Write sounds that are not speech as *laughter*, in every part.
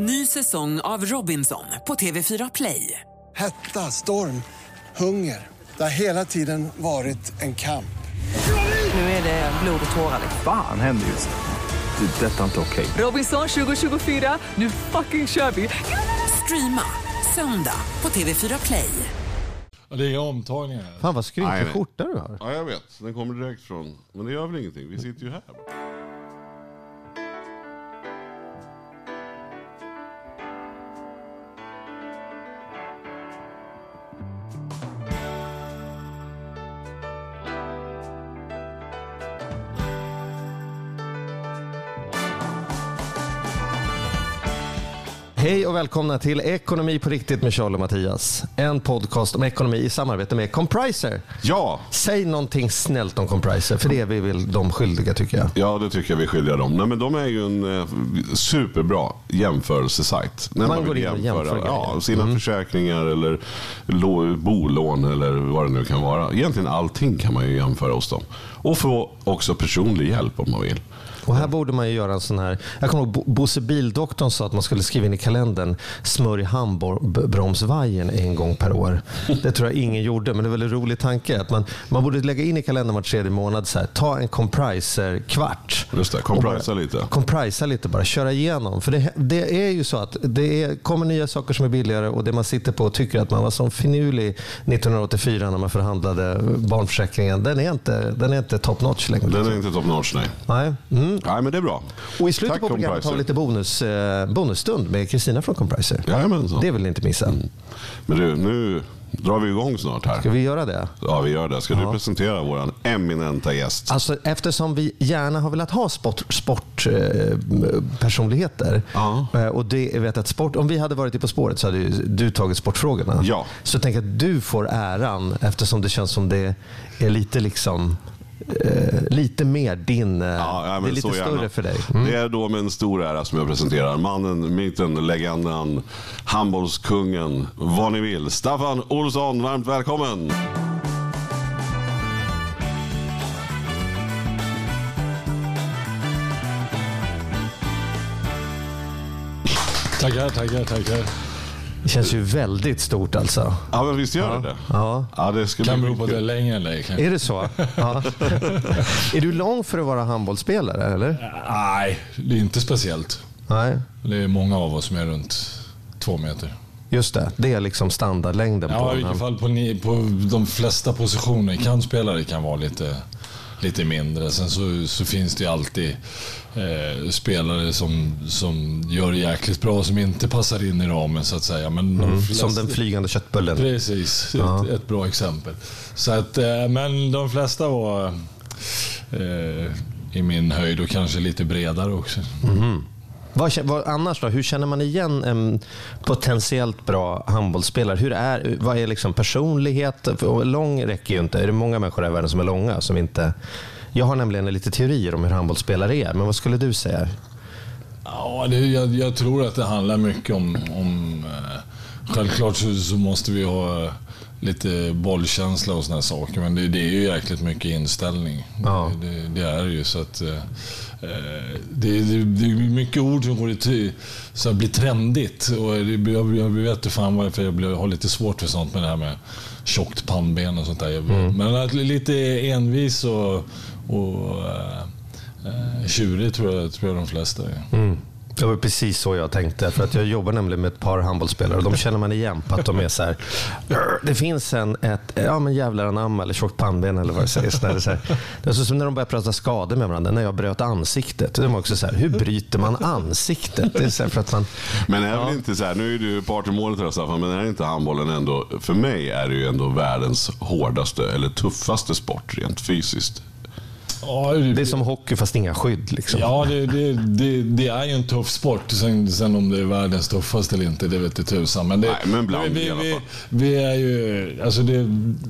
Ny säsong av Robinson på TV4 Play. Hetta, storm, hunger. Det har hela tiden varit en kamp. Nu är det blod och tårar. Fan händer just nu. Det. är Detta är inte okej. Robinson 2024, nu fucking kör vi! Streama söndag på TV4 Play. Det är omtagningar. Fan vad skrynklig skjorta du har. Ja, jag vet. Den kommer direkt från... Men det gör väl ingenting. Vi sitter ju här. Välkomna till Ekonomi på riktigt med Charlie och Mattias. En podcast om ekonomi i samarbete med Compriser. Ja, Säg någonting snällt om Compriser, för det är vi väl de skyldiga tycker jag. ja, det tycker jag vi skiljer dem. Nej, men de är ju en eh, superbra jämförelsesajt. När Man går in och jämför ja, sina Mm. försäkringar eller lo- bolån eller vad det nu kan vara. Egentligen allting kan man ju jämföra hos dem. Och få också personlig hjälp om man vill. Och här borde man ju göra en sån här... Jag kommer ihåg Bo- Bosse Bildoktorn sa att man skulle skriva in i kalendern smörj handbromsvajern en gång per år. *laughs* Det tror jag ingen gjorde, men det är väl en rolig tanke. Att man, man borde lägga in i kalendern var tredje månad, så här, ta en compriser-kvart. Just det, comprisa lite. Comprisa lite bara, köra igenom. För det, det är ju så att det är, kommer nya saker som är billigare och det man sitter på och tycker att man var som finurlig 1984 när man förhandlade barnförsäkringen, den är inte, den är inte top notch längre. Den är inte top notch, nej. Nej. Mm. Nej, men det är bra. Och i slutet Tack, på programmet Compriser. har vi lite bonus, eh, bonusstund med Kristina från Compriser. Jajamensan. Det vill ni inte missa. Men du, nu drar vi igång snart här. Ska vi göra det? Ja, vi gör det. Ska du presentera vår eminenta gäst? Alltså, eftersom vi gärna har velat ha sportpersonligheter sport, eh, Ja. eh, och det, jag vet att sport, om vi hade varit i På spåret så hade ju du tagit sportfrågorna. Ja. Så jag tänker att du får äran eftersom det känns som det är lite liksom eh, lite mer din... eh, Ja, ja, men det är lite så gärna. större för dig. Mm. Det är då med en stor ära som jag presenterar mannen, myten, legenden, handbollskungen, vad ni vill. Staffan Olsson, varmt välkommen! Tackar, tackar, tackar. Det känns ju väldigt stort alltså. Ja, men visst gör det det? Ja. Ja, det ska Kan bero på det är längre än dig. kanske. Är det så? *laughs* Ja. är du lång för att vara handbollsspelare eller? Nej, det är inte speciellt. Nej. Det är många av oss som är runt två meter. Just det, det är liksom standardlängden Ja, på i vilket fall på, ni, på de flesta positioner. Kantspelare kan vara lite, lite mindre. Sen så, så finns det ju alltid eh, spelare som, som gör det jäkligt bra som inte passar in i ramen så att säga. Men de flesta, Som den flygande köttbullen. Precis, ett, ett bra exempel. Så att, eh, men de flesta var eh, i min höjd och kanske lite bredare också. Vad, vad, annars då? Hur känner man igen en potentiellt bra handbollsspelare? Hur är, vad är liksom personlighet? Lång räcker ju inte. Är det många människor i världen som är långa? Som inte... Jag har nämligen lite teorier om hur handbollsspelare är, men vad skulle du säga? Ja, det, jag, jag tror att det handlar mycket om... om eh, självklart så, så måste vi ha lite bollkänsla och såna saker, men det, det är ju jäkligt mycket inställning. Ja. Det, det, är ju. Så att, eh, eh, det, det, det är mycket ord som går till, så blir trendigt. Och det, jag, jag vet inte fan varför jag blir, har lite svårt för sånt med det här med tjockt pannben och sånt där. Men att lite envis och, och eh, eh, tjurig tror jag, tror jag de flesta är. Det var precis så jag tänkte. För att jag jobbar nämligen med ett par handbollsspelare och de känner man igen på att de är så här. Det finns en, ett, ja men jävlar anamma eller tjockt pannben eller vad det sägs. När det, så här. det är så som när de börjar prata skador med varandra. När jag bröt ansiktet. De var också så här, hur bryter man ansiktet? Det är så för att man, Men är väl inte så här, nu är du part i målet här Staffan, men är inte handbollen ändå, för mig är det ju ändå världens hårdaste eller tuffaste sport rent fysiskt. Ja, det är som hockey fast inga skydd. Liksom. Ja, det, det, det, det är ju en tuff sport. Sen, sen om det är världens tuffaste eller inte, det vet det tusan. Men, det, Nej, men bland vi, i alla vi, fall. vi är ju... Alltså det,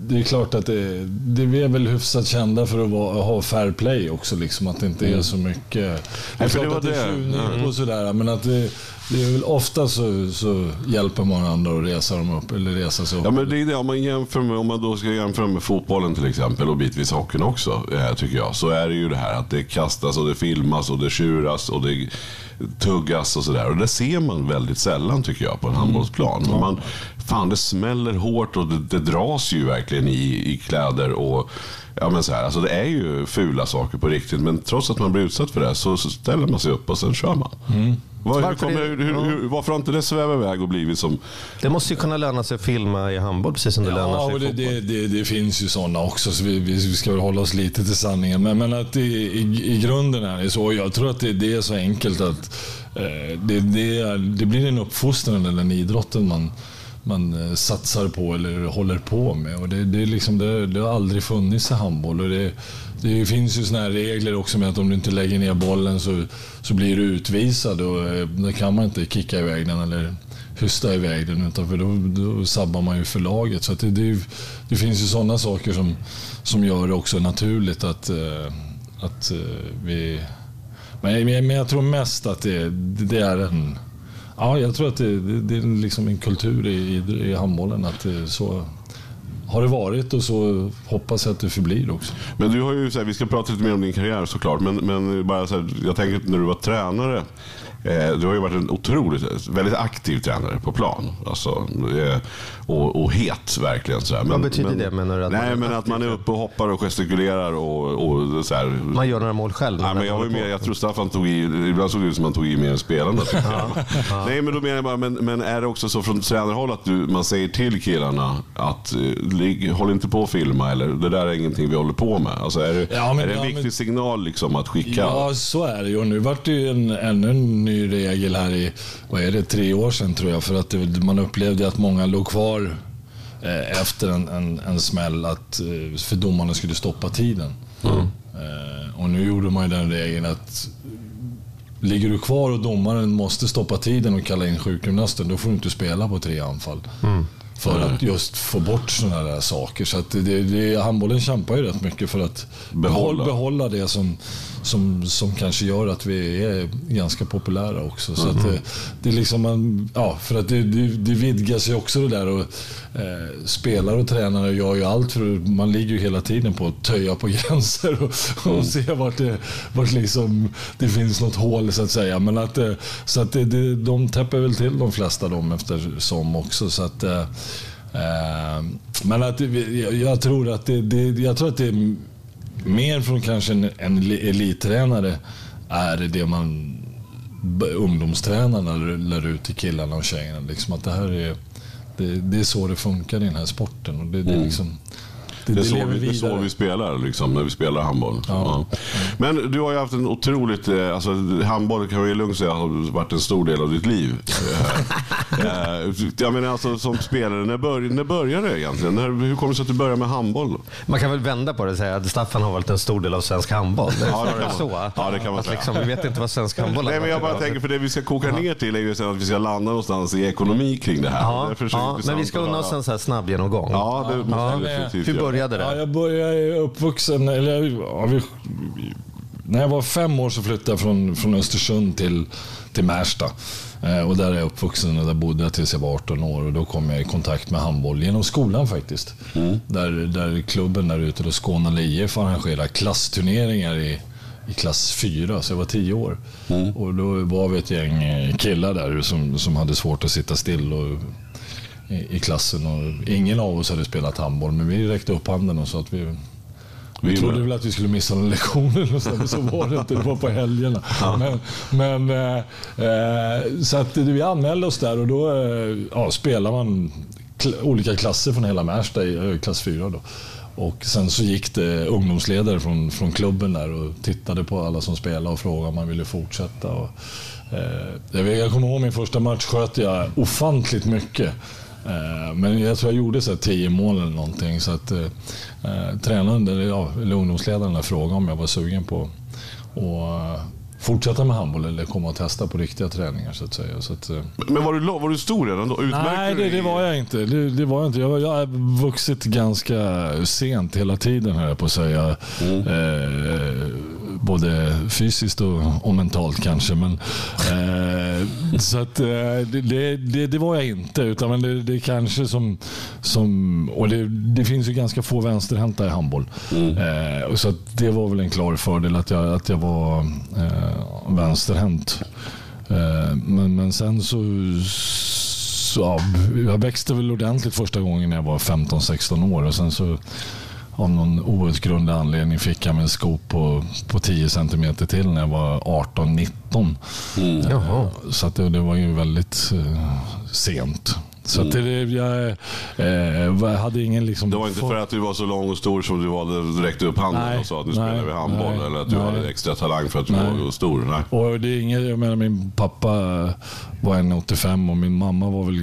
det är klart att det, det, vi är väl hyfsat kända för att vara, ha fair play också. Liksom, att det inte är så mycket... Det är Mm. Nej, klart det att det är det. tjuvnyp och sådär, men att det, det är väl ofta så, så hjälper man andra att resa dem upp, eller resa sig upp. Ja, men det är det, om man, jämför med, om man då ska jämföra med fotbollen till exempel och bitvis hockeyn också, eh, tycker jag, så är det ju det här att det kastas och det filmas och det tjuras och det tuggas och sådär. Och det ser man väldigt sällan tycker jag på en handbollsplan. Man, fan, det smäller hårt och det, det dras ju verkligen i, i kläder. och Ja, men så här, alltså det är ju fula saker på riktigt, men trots att man blir utsatt för det så, så ställer man sig upp och sen kör man. Var, hur Varför kommer, är- hur, hur, varför har inte det svävat iväg och blivit som... Det måste ju kunna löna sig att filma i handboll precis som det lönar Ja, sig och i det, fotboll. det, det, det finns ju sådana också, så vi, vi ska väl hålla oss lite till sanningen. Men, men att det, i, i grunden är det så. Jag tror att det, det är så enkelt att eh, det, det, är, det blir en uppfostran eller den idrotten man, man eh, satsar på eller håller på med. Och det, det, är liksom, det, det har aldrig funnits i handboll. Och det, det finns ju såna här regler också med att om du inte lägger ner bollen så, så blir du utvisad och eh, då kan man inte kicka iväg den eller hysta iväg den utan för då, då sabbar man ju för laget. Så att det, det, det finns ju sådana saker som, som gör det också naturligt att, eh, att eh, vi... Men, jag, men jag tror mest att det, det är en... Ja, jag tror att det, det, det är liksom en kultur i, i, i handbollen. Att det, så har det varit och så hoppas jag att det förblir också. Men du har ju, så här, vi ska prata lite mer om din karriär såklart, men, men bara så här, jag tänker när du var tränare. Eh, du har ju varit en otroligt, väldigt aktiv tränare på plan. Alltså, eh, och, och het verkligen. Så här. Men, Vad betyder men, det, menar du, att man nej, är men att man är uppe och hoppar och gestikulerar och, och så här. Man gör några mål själv. Nej, men jag, var med, jag tror Staffan tog i, ibland såg det ut som att han tog i mer än spelarna. Nej men då menar jag bara, men, men är det också så från tränarhåll att du, man säger till killarna att eh, håll inte på att filma eller det där är ingenting vi håller på med. Alltså, är det, Ja, men- är det en ja, viktig men- signal liksom att skicka? Ja, så är det ju. Nu vart det ju en, ännu en ny regel här i, vad är det, tre år sedan tror jag. För att det, man upplevde att många låg kvar eh, efter en, en, en smäll att, eh, för domarna skulle stoppa tiden. Eh, och nu gjorde man ju den regeln att ligger du kvar och domaren måste stoppa tiden och kalla in sjukgymnasten, då får du inte spela på tre anfall. För att just få bort sådana där saker. Så att det, det, handbollen kämpar ju rätt mycket för att behålla, behålla det som, som, som kanske gör att vi är ganska populära också. Så att det, det är liksom man, ja, för att det, det, det vidgas ju också det där. Och, eh, spelare och tränare gör ju allt för man ligger ju hela tiden på att töja på *laughs* gränser och, och se vart, det, vart liksom, det finns något hål så att säga. Men att, eh, så att det, det, de täpper väl till de flesta dem eftersom också. Så att, eh, eh, men att jag, jag tror att det, det, jag tror att det mer från kanske en, en eli- elittränare är det man ungdomstränarna lär lär ut till killarna och tjejerna. Liksom att det här är, det, det är så det funkar i den här sporten. Och det, det, är liksom, det, Det är, så vi, det är så vi spelar, liksom, när vi spelar handboll. Ja. Men du har ju haft en otroligt... eh, Alltså, handboll kan vi lugnt säga har varit en stor del av ditt liv. *laughs* Eh, eh, jag menar alltså som spelare, när, bör, när började det egentligen? När, hur kom det sig att du började med handboll? Man kan väl vända på det och säga att Staffan har varit en stor del av svensk handboll. Det är Ja, det kan man- så. ja, det kan man säga. liksom, vi vet inte vad svensk handboll har Nej, men jag bara tänker, för det vi ska koka ner till är ju att vi ska landa någonstans i ekonomi kring det här. Ja, är så ja, men vi ska unna oss en så här snabb genomgång. Ja, det måste Ja, vi definitivt göra. Började Ja, det? jag började jag är uppvuxen, eller ja, vi, när jag var fem år så flyttade jag från, från Östersund till, till Märsta. Eh, och där är jag uppvuxen och där bodde jag tills jag var 18 år. Och då kom jag i kontakt med handboll genom skolan faktiskt. Där, där klubben där ute, då Skåne IF arrangerade klassturneringar i, i klass 4, så jag var 10 år. Och då var vi ett gäng killar där som, som hade svårt att sitta still. Och, i, i klassen och ingen av oss hade spelat handboll men vi räckte upp handen och sa att vi vi Vi trodde med. väl att vi skulle missa någon lektion men så var det inte. Det var på helgerna. Men, men, eh, eh, så att vi anmälde oss där och då eh, ja, spelar man kl- olika klasser från hela Märsta i eh, klass 4. Då. Och sen så gick det ungdomsledare från, från klubben där och tittade på alla som spelade och frågade om man ville fortsätta. Och, eh, jag kommer ihåg min första match sköt jag ofantligt mycket. Eh, Men jag tror jag gjorde så tio mål eller någonting. Så att, eh, eh, tränaren, eller, ja, eller ungdomsledaren frågade om jag var sugen på att eh, fortsätta med handboll eller komma och testa på riktiga träningar. Så att säga. Så att, Men var du, var du stor redan då? Utmärkte Nej, det, det var jag inte. Det, det var jag inte. Jag, jag har vuxit ganska sent hela tiden, här på att säga. Eh, både fysiskt och, och mentalt kanske. Men, eh, så att, eh, det, det, det, var jag inte. Utan men det, det kanske som... som och det, det finns ju ganska få vänsterhänta i handboll. Eh, och så det var väl en klar fördel att jag, att jag var eh, vänsterhänt. Eh, men, men sen så... så ja, jag växte väl ordentligt första gången när jag var 15-16 år och sen så av någon outgrundlig anledning fick jag en sko på, på 10 cm till när jag var 18-19. Jaha. Så att det, det var ju väldigt eh, sent. Så att det, jag eh, hade ingen liksom... Det var inte för att du var så lång och stor som du valde räckte upp handen Nej, och sa att nu spelar vi handboll. nej, eller att du nej. hade extra talang för att du Nej. var stor. Nej. Och det är inget, jag menar min pappa var 1,85 och min mamma var väl,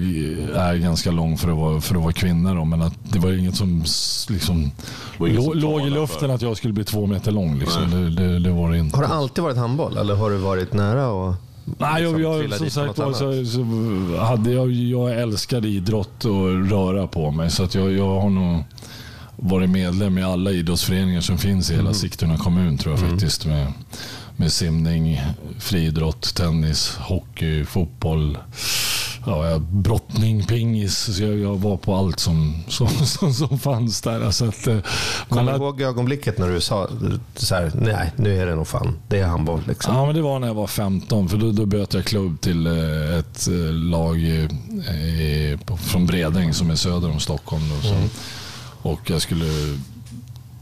är ganska lång för att vara, för att vara kvinna. Då, men att det var inget som liksom, var inget som låg i luften för. att jag skulle bli två meter lång. Liksom. Det, det, det var det inte. Har det alltid varit handboll eller har du varit nära? Och, Nej, jag, liksom jag, trilla som sagt var, så, annat? så hade jag, jag älskade idrott och röra på mig. Så att jag, jag har nog varit medlem i alla idrottsföreningar som finns i hela Mm. Sigtuna kommun tror jag faktiskt. Med, med simning, friidrott, tennis, hockey, fotboll, ja, brottning, pingis. Jag, jag var på allt som, som, som, som fanns där. Så att, eh, Kommer du ihåg ögonblicket när du sa så här, nej nu är det nog fan, det är handboll liksom. Ja, men det var när jag var 15. För då, då bytte jag klubb till eh, ett eh, lag i, i, från Bredäng som är söder om Stockholm. Då, så. Och jag skulle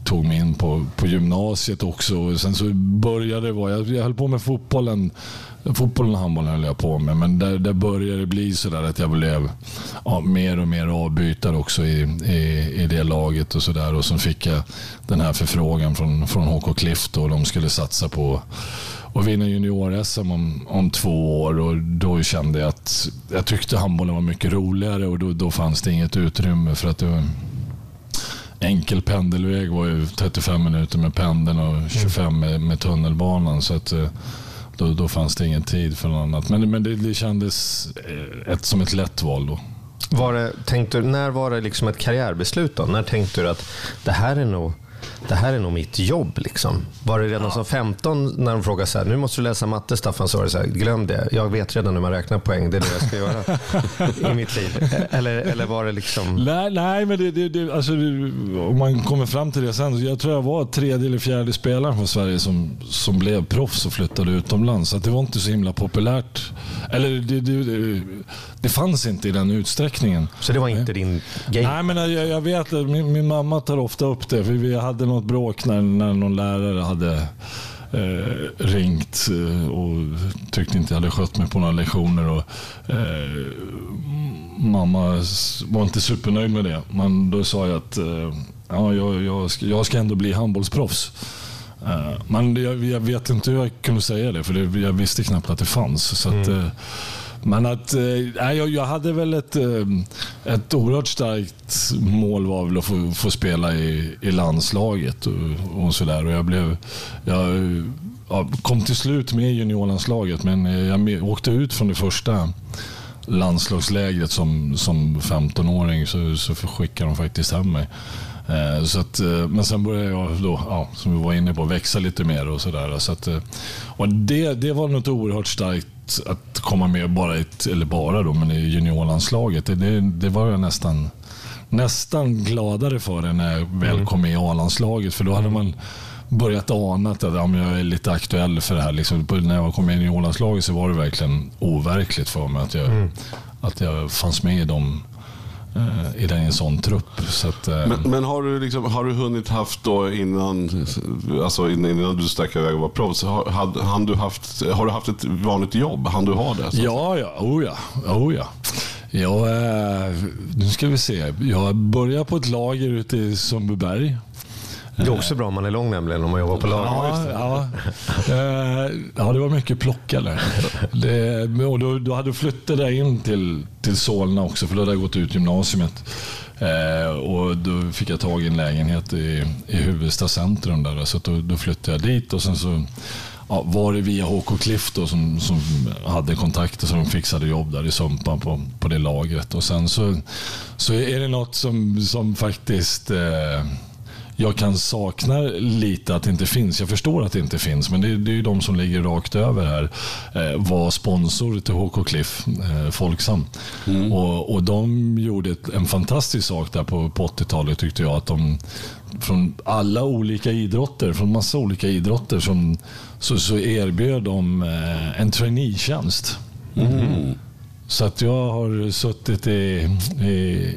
tog mig in på, på gymnasiet också. Och sen så började det vara, jag, jag höll på med fotbollen. Fotbollen och handbollen höll jag på med. Men där, där började det bli så där att jag blev ja, mer och mer avbytare också i, i, i det laget. Och så där. Och så fick jag den här förfrågan från, från HK Cliff då. De skulle satsa på att vinna junior-SM om, om två år. Och då kände jag att jag tyckte handbollen var mycket roligare och då, då fanns det inget utrymme för att det var enkel pendelväg var ju 35 minuter med pendeln och 25 med, med tunnelbanan. Så att, eh, då, då fanns det ingen tid för något annat. Men, men det, det kändes eh, ett, som ett lätt val då. Var det, tänkte, när var det liksom ett karriärbeslut då? När tänkte du att det här är nog, det här är nog mitt jobb? Liksom? Var det redan som 15 när de frågade så här, nu måste du läsa matte Staffan, så var det så här, glöm det. Jag vet redan hur man räknar poäng, det är det jag ska göra i mitt liv. *laughs* Eller, eller var det liksom... Nej, nej men det, det, det, alltså, om man kommer fram till det sen. Jag tror jag var tredje eller fjärde spelaren från Sverige som, som blev proffs och flyttade utomlands. Så att det var inte så himla populärt. Eller det, det, det, det fanns inte i den utsträckningen. Så det var inte din grej? Nej, men jag, jag vet att min, min mamma tar ofta upp det. För vi hade något bråk när, när någon lärare hade eh, ringt eh, och tyckte inte jag hade skött mig på några lektioner. Och, eh, mamma var inte supernöjd med det. Men då sa jag att eh, ja, jag, jag, ska, jag ska ändå bli handbollsproffs. Eh, Men jag, jag vet inte hur jag kunde säga det, för det, jag visste knappt att det fanns. Så att, eh, men att, eh, jag, jag hade väl ett, eh, ett oerhört starkt mål var väl att få, få spela i, i landslaget och, och sådär. Och jag, blev, jag jag kom till slut med i juniorlandslaget, men jag åkte ut från det första landslagslägret som, som 15-åring så, så skickade de faktiskt hem mig. Eh, så att, eh, men sen började jag, då, ja, som vi var inne på, växa lite mer och sådär. Så att, eh, och det, det var något oerhört starkt att komma med bara, ett, eller bara då, men i juniorlandslaget. Det, det, var jag nästan, nästan gladare för när jag väl kom med i A-landslaget. För då hade man börjat ana att ja, jag är lite aktuell för det här. Liksom, när jag kom med i juniorlandslaget så var det verkligen overkligt för mig att jag, att jag fanns med i dem eh, i den i en sån trupp. Så att, eh, Men, men har, du liksom, har du hunnit haft då innan, alltså innan du stack iväg och var proffs, har, had- du haft, har du haft ett vanligt jobb? Han du ha det? Ja, ja. Oh ja. Oh ja. Jag, eh, nu ska vi se. Jag började på ett lager ute i Sundbyberg. Det är också bra om man är lång nämligen, om man jobbar på lag. Ja, ja. Eh, ja, det var mycket plockare. Det, och då, då hade flyttat jag in till, till Solna också, för då hade jag gått ut gymnasiet. Eh, och då fick jag tag i en lägenhet i, i Huvudsta centrum. Där, så då, då flyttade jag dit och sen så ja, var det via HK Cliff då, som, som hade kontakter så de fixade jobb där i Sumpan på, på det lagret. Och sen så, så är det något som, som faktiskt eh, jag kan sakna lite att det inte finns. Jag förstår att det inte finns, men det, det är ju de som ligger rakt över här. Eh, var sponsor till HK Cliff, eh, Folksam. Och, och de gjorde ett, en fantastisk sak där på, på 80-talet tyckte jag. Att de från alla olika idrotter, från massa olika idrotter, som, så, så erbjöd de eh, en traineetjänst. Så att jag har suttit i, i,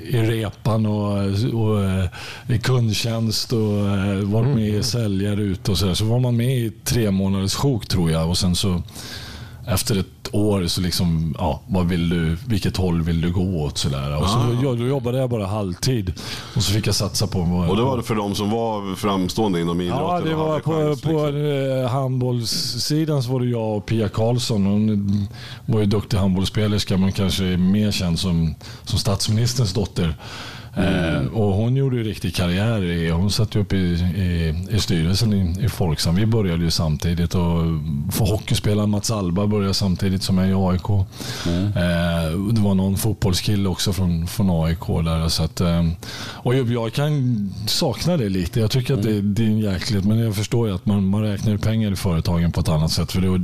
i repan och, och eh, i kundtjänst och eh, varit med i säljare ute och så där. Så var man med i tre månaders sjok tror jag och sen så efter ett år så liksom, ja, vad vill du, vilket håll vill du gå åt? Så där. Och så då, då jobbade jag bara halvtid och så fick jag satsa på Och det var det för de som var framstående inom idrotten? Ja, det var på, chans, på liksom. eh, handbollssidan så var det jag och Pia Karlsson. Hon var ju duktig handbollsspelerska men kanske är mer känd som, som statsministerns dotter. Eh, och hon gjorde ju riktig karriär. I, hon satt ju upp i, i, i styrelsen i, i Folksam. Vi började ju samtidigt. Och för hockeyspelaren Mats Alba började samtidigt som jag i AIK. Eh, det var någon fotbollskille också från, från AIK där. Så att, eh, och jag, kan sakna det lite. Jag tycker att det, det är en jäklighet. Men jag förstår ju att man, man räknar ju pengar i företagen på ett annat sätt. För det var,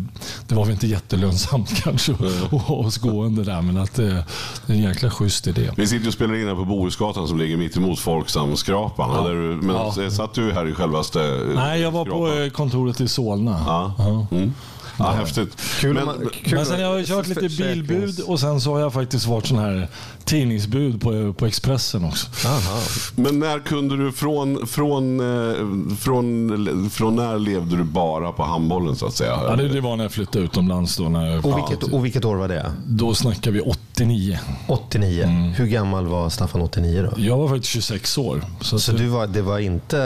det var väl inte jättelönsamt *laughs* kanske att ha oss gående där. Men att det, det är en jäkla schysst idé. Vi sitter och spelar in här på Bohusgatan som ligger mitt emot Folksamskrapan. Ja. Där men Ja. satt du här i självaste eh, Nej, jag var på skrapan? eh, kontoret i Solna. Ja. Mm. Ja, häftigt. Kul men, man- kul Men sen om- har jag kört lite bilbud och sen så har jag faktiskt varit sån här tidningsbud på, på Expressen också. Aha. men när kunde du från, från, eh, från, från när levde du bara på handbollen så att säga? Ja, det, det var när jag flyttade utomlands. Då, när jag, Och, vilket, och vilket år var det? då snackar vi 89. 89. Hur gammal var Staffan 89 då? Jag var faktiskt 26 år. Så, Så du var, det var inte...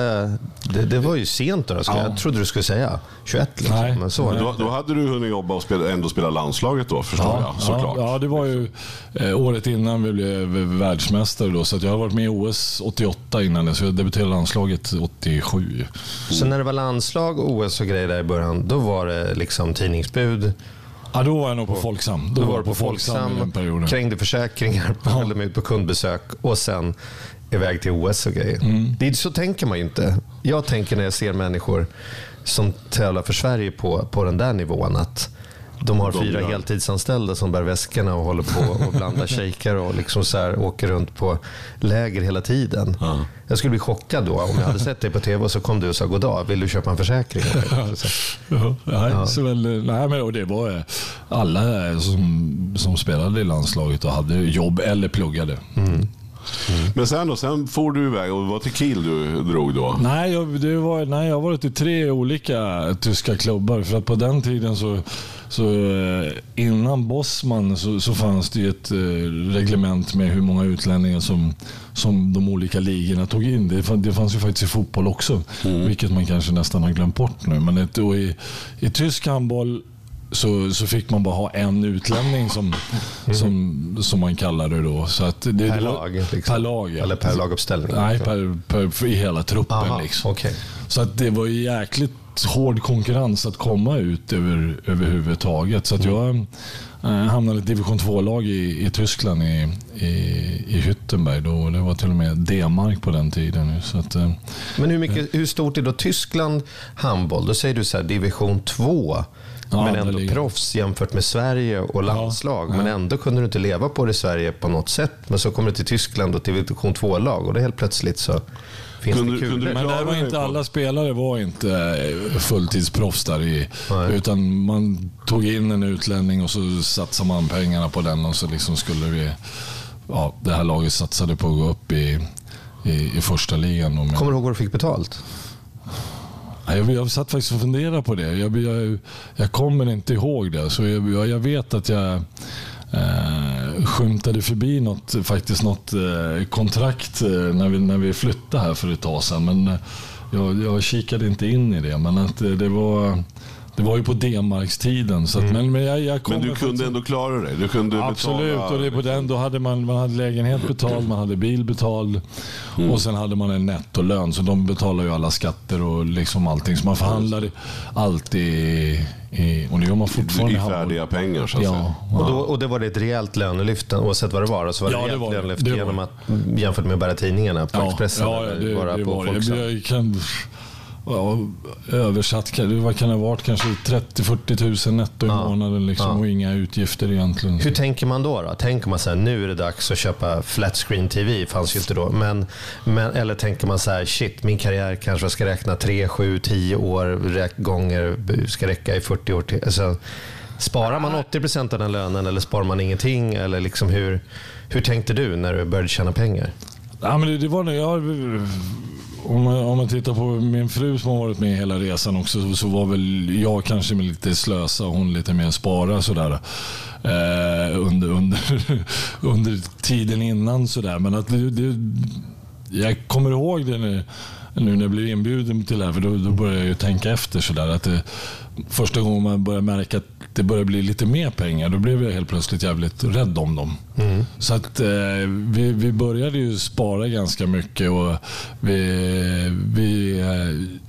Det, det var ju sent då. Ja. Jag trodde du skulle säga 21 liksom. Nej. Men så var Men det. då, då hade du hunnit jobba och spela, ändå spela landslaget då förstår jag såklart. Ja, ja, det var ju eh, året innan vi blev världsmästare. Då, så att jag har varit med i OS 88 innan det, så jag debuterade landslaget 87. Så när det var landslag, OS och grejer där i början, då var det liksom tidningsbud. Ja, då var jag nog på Folksam. Då, Då var jag på Folksam, perioden. krängde försäkringar, höll mig ut på kundbesök och sen iväg till OS och grejer. Mm. Det så tänker man ju inte. Jag tänker när jag ser människor som tävlar för Sverige på, på den där nivån att de har De fyra gör. heltidsanställda som bär väskorna och håller på och blandar *laughs* shejkar och liksom så här åker runt på läger hela tiden. Jag skulle bli chockad då om jag hade *laughs* sett dig på tv och så kom du och sa god dag, vill du köpa en försäkring? Så- Ja, nej, Så väl, nej, men, det var eh, alla eh, som, som spelade i landslaget och hade jobb eller pluggade. Men sen då, sen får du iväg och det var till Kiel du drog då? Nej, jag, det var, nej, jag har varit i tre olika tyska klubbar. För att på den tiden så, så eh, innan Bosman så, så fanns det ju ett eh, reglement med hur många utlänningar som, som de olika ligorna tog in. Det, fann- det fanns ju faktiskt i fotboll också, vilket man kanske nästan har glömt bort nu. Men ett, i, i tysk handboll så, så fick man bara ha en utlänning som, *laughs* som, som man kallar det då. Så att det, Per lag? Liksom. Per lag, ja. Eller per laguppställning? Nej, per, per, för i hela truppen. Aha, liksom. okej. Så att det var ju hård konkurrens att komma ut över, överhuvudtaget. Så att jag eh, hamnade i ett division 2-lag i, i Tyskland i, i, i Hüttenberg. Då. Det var till och med D-mark på den tiden. Så att, eh, Men hur, mycket, hur stort är då Tyskland handboll? Då säger du så här division 2. Ja, men det ändå ligger- proffs jämfört med Sverige och landslag. Men ändå kunde du inte leva på det i Sverige på något sätt. Men så kommer du till Tyskland och till division 2-lag och då helt plötsligt så finns Kunde- det kunde Men där var inte på- alla spelare var inte eh, fulltidsproffs där i. Nej. Utan man tog in en utlänning och så satsade man pengarna på den och så liksom skulle vi... Ja, det här laget satsade på att gå upp i, i, i första ligan. Kommer du ihåg vad du fick betalt? Ja, Jag, jag satt faktiskt och funderade på det. Jag, jag, jag kommer inte ihåg det. Så jag, jag, jag vet att jag eh, skymtade förbi något, faktiskt något eh, kontrakt eh, när, vi, när vi flyttade här för ett tag sedan. Men eh, jag, jag kikade inte in i det. Men att det var det var ju på D-markstiden. Så att, men, men, jag, jag Men du kunde ändå klara dig? Du kunde Absolut, betala... och det är på den, då hade man, man hade lägenhet betald, man hade bil betald Mm. och sen hade man en nettolön. Så de betalar ju alla skatter och liksom allting. Så man förhandlade alltid i, i och det gör man fortfarande. I färdiga pengar så att Ja, säga. Och, då, och det var det ett rejält lönelyft oavsett vad det var? Alltså var det Ja, det var lönelyft Det var genom att jämfört med att bära tidningarna på Ja, Expressen ja, det, bara det på var det. Folksam? Jag kan, ja, översatt, vad kan det ha varit? Kanske 30-40 tusen netto i Ja. månaden liksom, Ja. och inga utgifter egentligen. Hur tänker man då? då? Tänker man så här, nu är det dags att köpa flat screen TV, fanns ju inte då. Men, men, eller tänker man så här, shit, min karriär kanske ska räkna 3, 7, 10 år gånger, ska räcka i 40 år till. Alltså, sparar man 80% av den lönen eller sparar man ingenting? Eller liksom hur, hur tänkte du när du började tjäna pengar? Ja, men det, det var jag, om, man, om man tittar på min fru som har varit med hela resan också så, så var väl jag kanske med lite slösa och hon lite mer spara sådär. Eh, under, under, *laughs* under tiden innan sådär. Men att det, det, jag kommer ihåg det nu, nu när jag blev inbjuden till det här för då, då började jag ju tänka efter sådär. Att det, första gången man börjar märka att det började bli lite mer pengar då blev jag helt plötsligt jävligt rädd om dem. Så att eh, vi, vi började ju spara ganska mycket och vi, vi eh,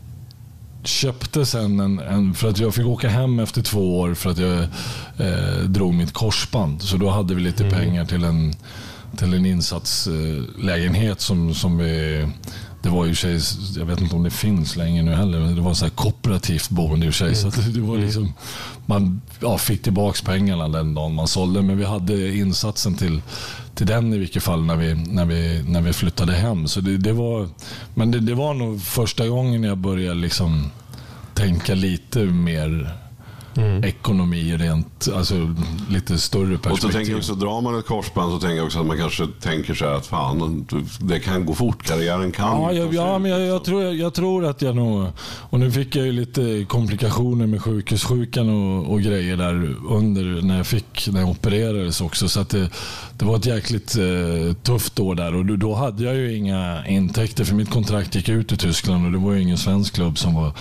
köpte sen en, en, för att jag fick åka hem efter två år för att jag eh, drog mitt korsband. Så då hade vi lite pengar till en, till en insatslägenhet som, som vi det var ju sig, jag vet inte om det finns längre nu heller, men det var så här kooperativt boende i och sig. Så det var liksom, man ja, fick tillbaka pengarna den dagen man sålde. Men vi hade insatsen till, till den i vilket fall när vi, när vi, när vi flyttade hem. Så det, det var, men det, det var nog första gången jag började liksom tänka lite mer ekonomi rent, alltså lite större Och så perspektiv. tänker jag också, drar man ett korsband så tänker jag också att man kanske tänker så här att fan, det kan gå fort. Karriären kan Ja, jag, ja men jag, jag, tror, jag tror att jag nog... Och nu fick jag ju lite komplikationer med sjukhussjukan och, och grejer där under när jag fick när jag opererades också. Så att det, det var ett jäkligt eh, tufft år där och då, då hade jag ju inga intäkter för mitt kontrakt gick ut i Tyskland och det var ju ingen svensk klubb som var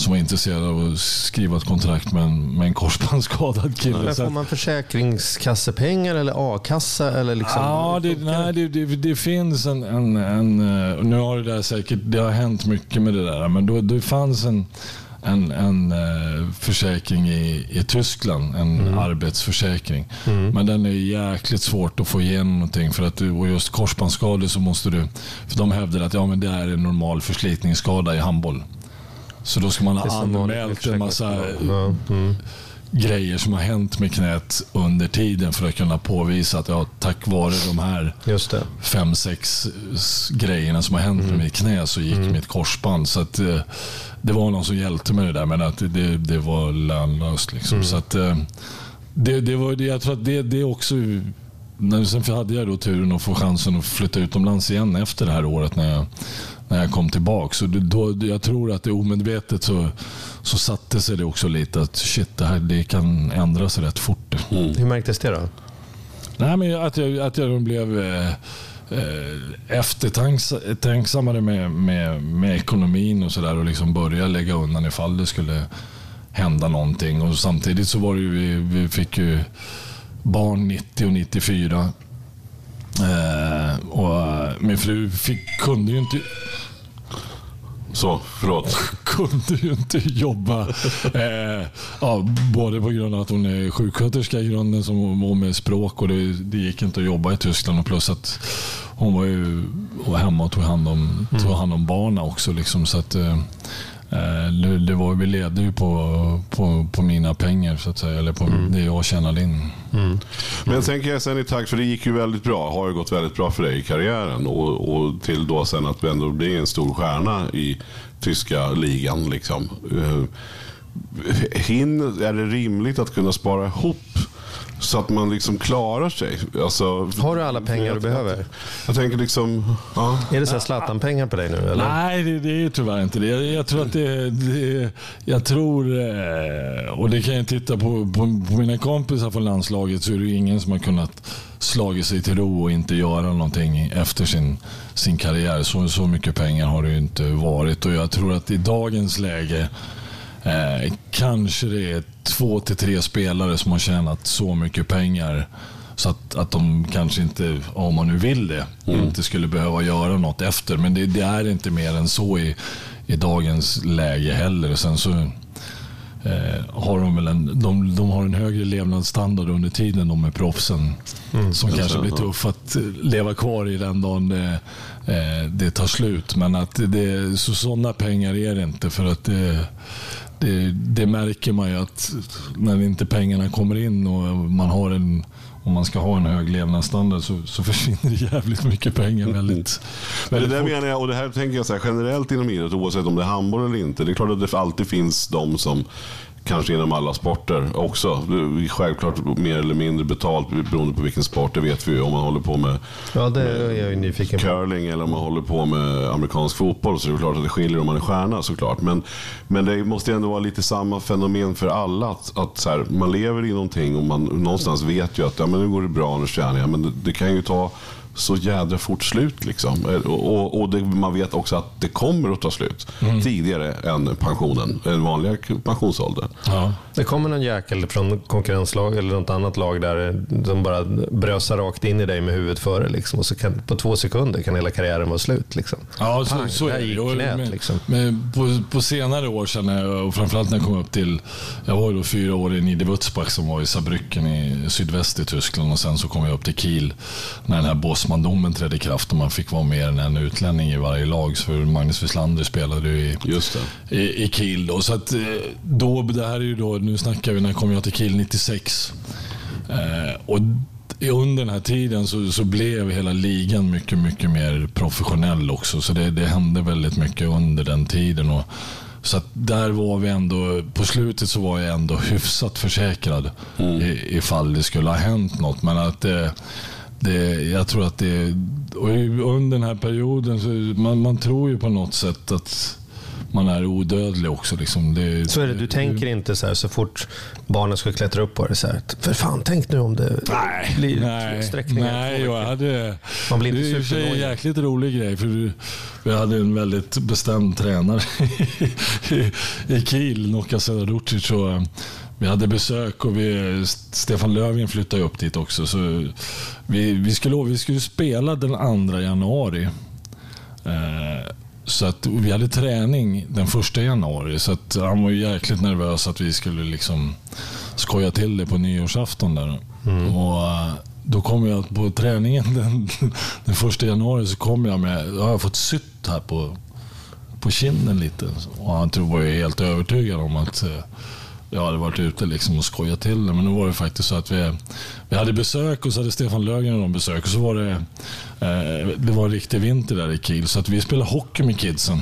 som var intresserad av att skriva ett kontrakt med en, med en korsbandsskadad kille. Men får man försäkringskassepengar eller a-kassa? Eller liksom, Ja, det, nej, det, det, det finns en... en, en eh, nu har det där säkert det har hänt mycket med det där, men då, det fanns en, en, en eh, försäkring i, i Tyskland, en arbetsförsäkring. Men den är jäkligt svårt att få igenom någonting. För att du, och just korsbandsskador så måste du... För de hävdar att ja, men det är en normal förslitningsskada i handboll. Så då ska man Det ha anmält en massa mm. grejer som har hänt med knät under tiden för att kunna påvisa att ja, tack vare de här det. fem, sex grejerna som har hänt med mitt knä så gick mitt korsband. Så att, eh, det var någon som hjälpte mig där men att det, det, det var lönlöst. Liksom. Så att, eh, det, det var, det, jag tror att det, det också... Sen hade jag då turen att få chansen att flytta utomlands igen efter det här året när jag, när jag kom tillbaka. Så då, jag tror att det omedvetet så, så satte sig det också lite att shit, det här det kan ändras rätt fort. Hur märktes det då? Nej, men att jag, att jag blev eh, eh, eftertänksammare med, med, med ekonomin och sådär och liksom börja lägga undan ifall det skulle hända någonting. Och samtidigt så var det ju, vi, vi fick ju barn 90 och 94. Eh, och min fru fick, kunde ju inte Så, förlåt. *laughs* kunde ju inte jobba. Eh, ja, både på grund av att hon är sjuksköterska i grunden som och med språk och det, det gick inte att jobba i Tyskland och plus att hon var ju hemma och tog hand om, tog hand om barnen också. Liksom, så att, eh, det, det var, vi levde ju på, på, på mina pengar så att säga, eller på det jag tjänade in. Men jag tänker sen i takt, för det gick ju väldigt bra. Har ju gått väldigt bra för dig i karriären. Och, och till då sen att du ändå blir en stor stjärna i tyska ligan. Liksom. Eh, Hin, är det rimligt att kunna spara ihop så att man liksom klarar sig? Alltså, Har du alla pengar du behöver? Jag tänker liksom... Ja. Är det så Zlatan-pengar på dig nu? Eller? Nej, det, det är ju tyvärr inte det. Jag, jag tror att det, det jag tror, eh, och det kan jag titta på, på, på mina kompisar från landslaget så är det ingen som har kunnat slagit sig till ro och inte göra någonting efter sin, sin karriär. Så, så mycket pengar har det ju inte varit och jag tror att i dagens läge Eh, kanske det är två till tre spelare som har tjänat så mycket pengar så att, att de kanske inte, om man nu vill det, inte skulle behöva göra något efter. Men det, det är inte mer än så i, i dagens läge heller. Sen så eh, har de väl en, de, de har en högre levnadsstandard under tiden de är proffsen. som kanske blir tuff att eh, leva kvar i den dagen det, eh, det tar slut. Men att det, så sådana pengar är det inte. för att det, det, det märker man ju att när inte pengarna kommer in och man har en om man ska ha en hög levnadsstandard så, så försvinner det jävligt mycket pengar väldigt, Men det där fort. menar jag, och det här tänker jag så här, generellt inom idrott, oavsett om det är handboll eller inte. Det är klart att det alltid finns de som, kanske inom alla sporter också, självklart mer eller mindre betalt beroende på vilken sport, det vet vi ju. Om man håller på med Ja, på. curling eller om man håller på med amerikansk fotboll så är det klart att det skiljer om man är stjärna såklart. Men, men det måste ändå vara lite samma fenomen för alla. Att, att så här, man lever i någonting och man någonstans vet ju att ja, men nu går det bra, nu tjänar jag. Men det, det kan ju ta så jädra fort slut. Liksom. Och, och, och det, man vet också att det kommer att ta slut tidigare än pensionen, en vanliga pensionsålder. Ja. Det kommer någon jäkel från konkurrenslag eller något annat lag där de bara brösar rakt in i dig med huvudet före. Liksom, och så kan, på två sekunder kan hela karriären vara slut. Liksom. Ja, så, Pang, så är det knät, men, liksom. men på, på senare år, jag, och framförallt när jag kom upp till... Jag var ju då fyra år i Niederwurzbach som var i Saarbrücken i sydväst i Tyskland och sen så kom jag upp till Kiel när den här Bosman-domen trädde i kraft och man fick vara mer än en utlänning i varje lag. Så för Magnus Wislander spelade ju i, Just det. i, i Kiel. Då. Så att, eh, då, det här är ju då, nu snackar vi, när kom jag till Kiel 96. Eh, och under den här tiden så, så blev hela ligan mycket, mycket mer professionell också. Så det, det hände väldigt mycket under den tiden. Och, så där var vi ändå, på slutet så var jag ändå hyfsat försäkrad i, ifall det skulle ha hänt något. Men att det, det, jag tror att det, och under den här perioden, så man, man tror ju på något sätt att man är odödlig också. Liksom. Det, Så är det, du tänker inte så här så fort barnen ska klättra upp på det. Så här, för fan, tänk nu om det Nej, blir nej, sträckningar. nej jag hade, Man blir inte det är i och för sig en jäkligt rolig grej. För vi hade en väldigt bestämd tränare *laughs* i, i Kiel, Noka Selarucic. Så eh, vi hade besök och vi, Stefan Löfven flyttade upp dit också. Så vi, vi, skulle, vi skulle spela den 2 januari. Eh, så att vi hade träning den första januari. Så att han var ju jäkligt nervös att vi skulle liksom skoja till det på nyårsafton. Där. Och eh, då kom jag på träningen *laughs* den, den första januari så kom jag med, då har jag fått sytt här på, på kinden lite. Och han tror var ju helt övertygad om att eh, jag hade varit ute liksom och skojat till det. Men nu var det faktiskt så att vi, vi hade besök och så hade Stefan Löfgren och de besök. Och så var det, eh, det var en riktig vinter där i Kiel. Så att vi spelade hockey med kidsen.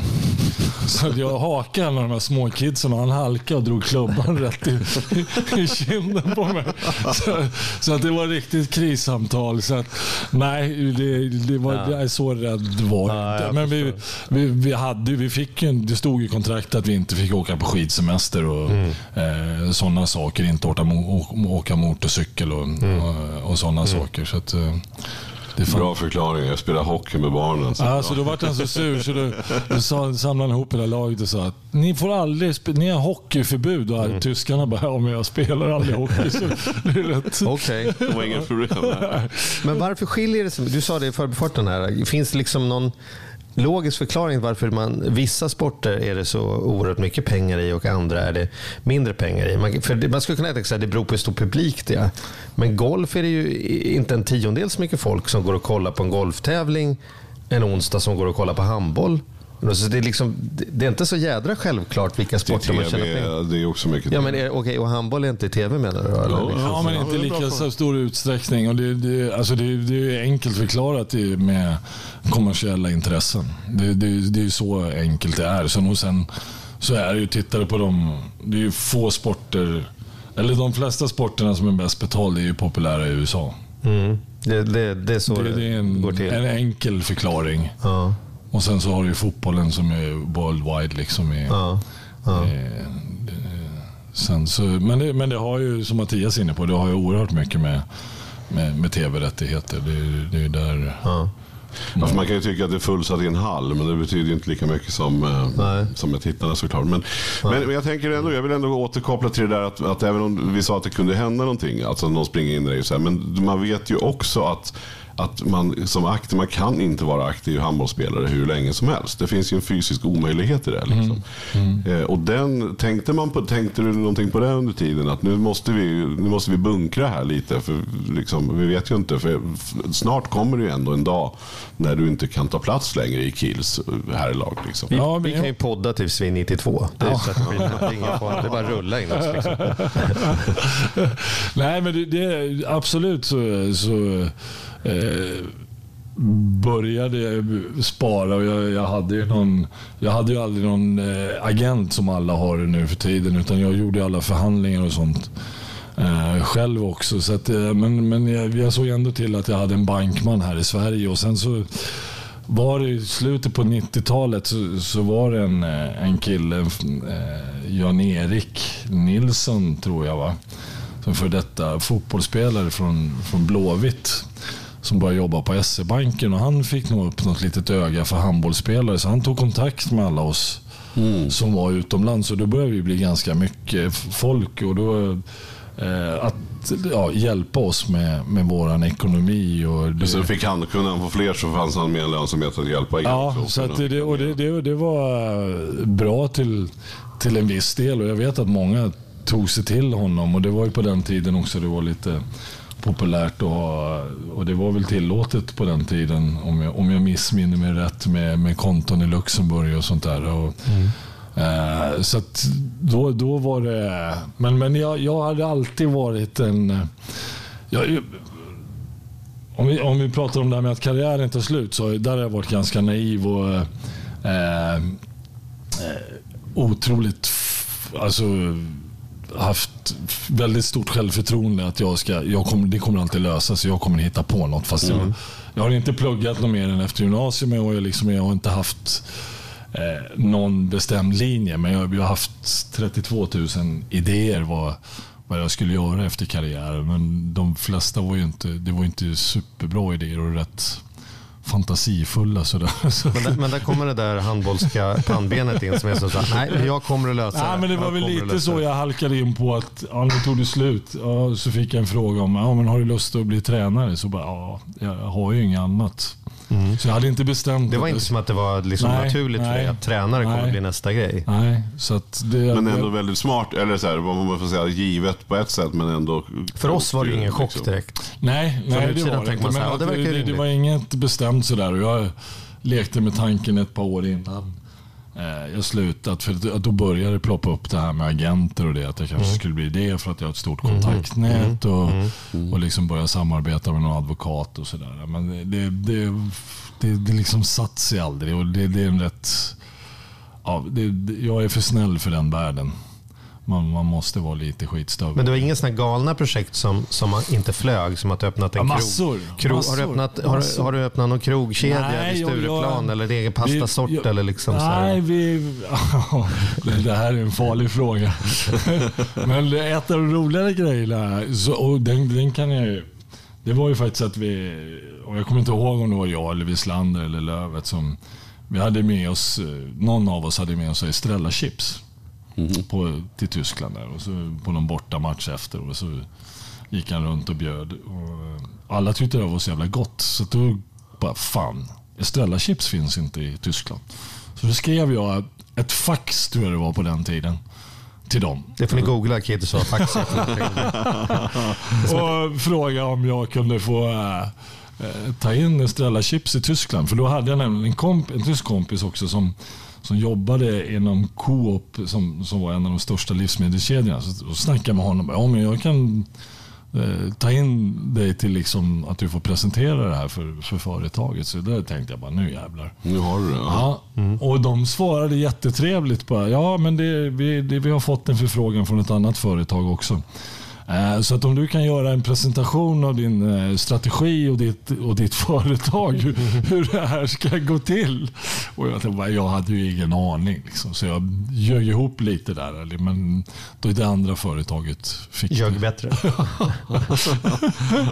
Så att jag hakade av de här små kidsen och han halkade och drog klubban *laughs* rätt i, i kinden på mig. Så, så att det var riktigt krissamtal. Så att, nej, det, det var, jag är så rädd var jag Ja, inte. jag Men vi, vi, vi, hade, vi fick ju, en- det stod i kontraktet att vi inte fick åka på skidsemester och Mm. eh, sådana saker. Inte åka, åka motorcykel och, Mm. Och, och sådana saker. Så att, eh, Bra förklaring. Jag spelar hockey med barnen. Så Ja, så då vart han så sur så då, då sa, samlade han ihop hela laget och sa att ni får aldrig ni har hockeyförbud. Och Mm. tyskarna bara, ja men jag spelar aldrig hockey. Så det är rätt. Okej. Det var inget problem. *laughs* Men varför skiljer det sig? Du sa det i förbifarten här. Finns det liksom någon logisk förklaring varför man, vissa sporter är det så oerhört mycket pengar i och andra är det mindre pengar i? Man, för det, man skulle kunna tänka sig att det beror på hur stor publik det är. Men golf är det ju inte en tiondel så mycket folk som går och kollar på en golftävling en onsdag som går och kollar på handboll. Så det, är liksom, det är inte så jädra självklart vilka sporter man tjänar pengar det är också mycket Ja, men är, okej, och handboll är inte i tv menar du? Eller? Ja, Ja, men inte det är lika så stor utsträckning. Och det, det, alltså det, det är enkelt förklarat med kommersiella intressen. Det, det, det är ju så enkelt det är. Sen, och sen så är det ju, tittar du på dem, det är ju få sporter, eller de flesta sporterna som är bäst betalda är ju populära i USA. Mm. Det, det, det är så det, det är en, går till. en enkel förklaring. Ja, Och sen så har du ju fotbollen som är worldwide. Liksom i, ja, ja. det- sen så, men, det, men det har ju, som Mattias är inne på, det har ju oerhört mycket med, med, med tv-rättigheter. Det, är- det är ju där, ja. Alltså man kan ju tycka att det är fullsatt i en hall, men det betyder ju inte lika mycket som, eh, Nej. som med tittarna såklart. Men, men, men jag tänker ändå, jag vill ändå återkoppla till det där att, att även om vi sa att det kunde hända någonting, alltså någon springer in i dig, så här, men man vet ju också att att man som aktiv, man kan inte vara aktiv handbollsspelare hur länge som helst. Det finns ju en fysisk omöjlighet i det. Liksom. Eh, och den, tänkte, man på, tänkte du någonting på det under tiden? Att nu måste vi, nu måste vi bunkra här lite. För liksom, vi vet ju inte. För snart kommer det ju ändå en dag när du inte kan ta plats längre i Kiels här i lag. Liksom. Vi, Ja, vi kan ju podda tills vi är 92. Det är, fara. det är bara att rulla in oss. Liksom. *laughs* Nej, men det, det absolut så, så eh, började jag spara och jag, jag, hade ju någon, jag hade ju aldrig någon eh, agent som alla har nu för tiden utan jag gjorde alla förhandlingar och sånt eh, själv också. Så att, eh, men men jag, jag såg ändå till att jag hade en bankman här i Sverige. Och sen så var det i slutet på 90-talet så, så var det en, eh, en kille, Jan-Erik Nilsson tror jag va, som för detta fotbollsspelare från, från Blåvitt som började jobba på SE-banken och han fick nog upp något litet öga för handbollsspelare så han tog kontakt med alla oss som var utomlands. Och då började vi bli ganska mycket folk och då eh, att ja, hjälpa oss med, med våran ekonomi och det, Så fick han, kunde han få fler så fanns han med en lönsamhet att hjälpa. Ja, så att det, och det, det, det var eh, bra till, till en viss del. Och jag vet att många tog sig till honom och det var ju på den tiden också det var lite populärt att ha, och det var väl tillåtet på den tiden om jag, om jag missminner mig rätt med, med konton i Luxemburg och sånt där. Och, eh, så då, då var det, men, men jag, jag hade alltid varit en, jag, om vi, om vi pratar om det här med att karriären tar slut, så där har jag varit ganska naiv och eh, eh, otroligt, alltså haft väldigt stort självförtroende att jag ska, jag kommer, det kommer alltid lösa sig. Jag kommer hitta på något. Fast jag, jag har inte pluggat något mer än efter gymnasiet och jag, liksom, jag har inte haft eh, någon bestämd linje. Men jag, jag har haft 32 000 idéer vad, vad jag skulle göra efter karriären. Men de flesta var ju inte, det var inte superbra idéer och rätt fantasifulla. Sådär. Så- *laughs* Men, där, men där kommer det där handbollska pannbenet in som är så att nej, jag kommer att lösa Ja, men det var väl lite så det. jag halkade in på att ja, nu tog det slut. Ja, så fick jag en fråga om ja, men har du lust att bli tränare. Så bara, ja, jag har ju inget annat. Så jag hade inte bestämt Mm. Det var inte som att det var liksom Nej, naturligt för dig nej, att tränare kommer nej. att bli nästa grej. Nej, så att det... Men ändå väldigt smart, eller så här, vad man får säga, givet på ett sätt men ändå... För oss var det ingen chock liksom. direkt. Nej, nej det var det inte. Men det det, det, var inget bestämt sådär. Jag lekte med tanken ett par år innan jag slutat. För att då började det ploppa upp det här med agenter och det. Att jag kanske Mm. skulle bli det för att jag har ett stort kontaktnät. Och, och liksom börja samarbeta med någon advokat och sådär. Men det, det, det, det, liksom satt sig aldrig. Och det, det är en rätt... Ja, det, jag är för snäll för den världen. Man, man måste vara lite skitstövel. Men det var inga sådana galna projekt som, som man inte flög, som att du öppnat en Ja, massor. krog Massor. har, du öppnat, Massor. har du öppnat någon krogkedja Nej, i jag- Stureplan jag- eller en egen pastasort? Vi- jag- eller liksom så Nej, vi... *laughs* det här är en farlig fråga. *laughs* Men ett av de roligare grejerna, så, och den, den kan jag ju... Det var ju faktiskt att vi, och jag kommer inte ihåg om det var jag eller Wislander eller Lövet som... Vi hade med oss, någon av oss hade med oss Estrella chips på, till Tyskland där, och så på någon bortamatch efter. Och så gick han runt och bjöd. Och alla tyckte det var så jävla gott. Så då bara, fan, Estrella chips finns inte i Tyskland. Så då skrev jag ett fax, tror jag det var på den tiden, till dem. Det får ni googla, Kids och faxa. Och fråga om jag kunde få äh, ta in Estrella chips i Tyskland. För då hade jag nämligen en, komp- en tysk kompis också som, som jobbade inom Coop som, som var en av de största livsmedelskedjorna. Så, så snackade jag med honom. Ja, men jag kan eh, ta in dig till liksom att du får presentera det här för, för företaget. Så där tänkte jag bara, nu jävlar. Nu har du det. Ja. Ja, och de svarade jättetrevligt bara, ja men det, vi, det, vi har fått en förfrågan från ett annat företag också. Eh, Så att om du kan göra en presentation av din eh, strategi och ditt, och ditt *laughs* företag, hur, hur det här ska gå till. Och jag, tänkte, jag hade ju ingen aning. Liksom, så jag ljög ihop lite där. Men då det andra företaget fick Ljög bättre. *laughs*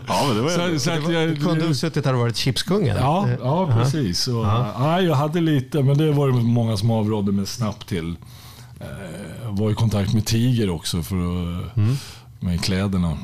Ja, men det var Så, så att jag, Du kunde ha suttit här och varit chipskung eller? Ja, ja precis. Och, ja, jag hade lite, men det var det många som avrådde mig snabbt till. Eh, Jag var i kontakt med Tiger också för att, med kläderna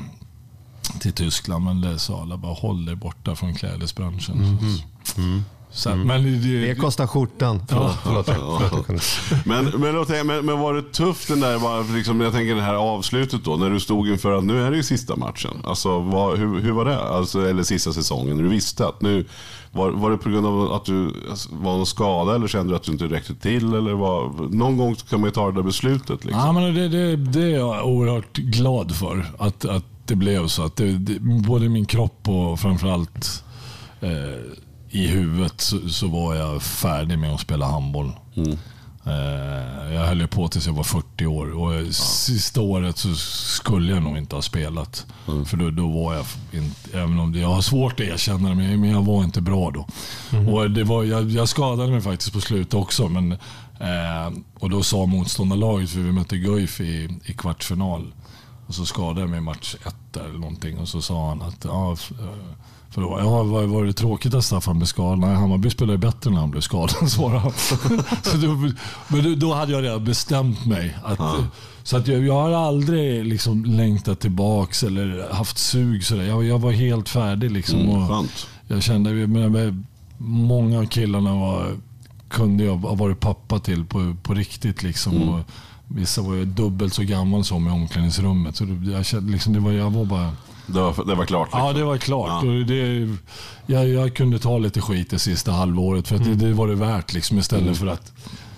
till Tyskland. Men det sa alla bara håll dig borta från klädesbranschen. Mm-hmm. Mm-hmm. Så, att- men det, Det kostar skjortan. Förlåt, förlåt, Men, men, låt säga, men, men var det tufft den där, bara, liksom, jag tänker det här avslutet då, när du stod inför att nu är det ju sista matchen. Alltså, vad, hur, hur var det? Alltså, eller sista säsongen, du visste att nu, var, var det på grund av att du alltså, var någon skada eller kände du att du inte räckte till? Eller var, någon gång kan man ju ta det där beslutet. Liksom. Ja, men det, det, det är jag oerhört glad för. Att, att det blev så. Att det, det, både min kropp och framförallt eh, i huvudet så, så var jag färdig med att spela handboll. Eh, jag höll på tills jag var 40 år och sista året så skulle jag nog inte ha spelat. För då, då var jag inte, även om det, jag har svårt att erkänna det, men jag var inte bra då. Och det var, jag, jag skadade mig faktiskt på slutet också. Men, eh, och då sa motståndarlaget, för vi mötte Guif i, i kvartsfinal. Och så skadade jag mig i match ett där eller någonting. Och så sa han att eh, för då, ja, var, var det tråkigt att Staffan blev skadad? Nej, Hammarby spelade bättre när han blev skadad, *laughs* svarade han. *laughs* så då, men då, hade jag redan bestämt mig. Att, Så att jag, jag har aldrig liksom längtat tillbaks eller haft sug. Sådär. Jag, jag var helt färdig. Liksom, Mm, jag kände att många av killarna var, kunde jag ha varit pappa till på, på riktigt. Liksom, Mm. och vissa var ju dubbelt så gammal som i omklädningsrummet. Så jag, kände, liksom, det var, jag var bara... Det var, det var klart. Liksom. Ja, det var klart. Ja. Och det, jag, jag kunde ta lite skit det sista halvåret för att det, det var det värt liksom, istället för att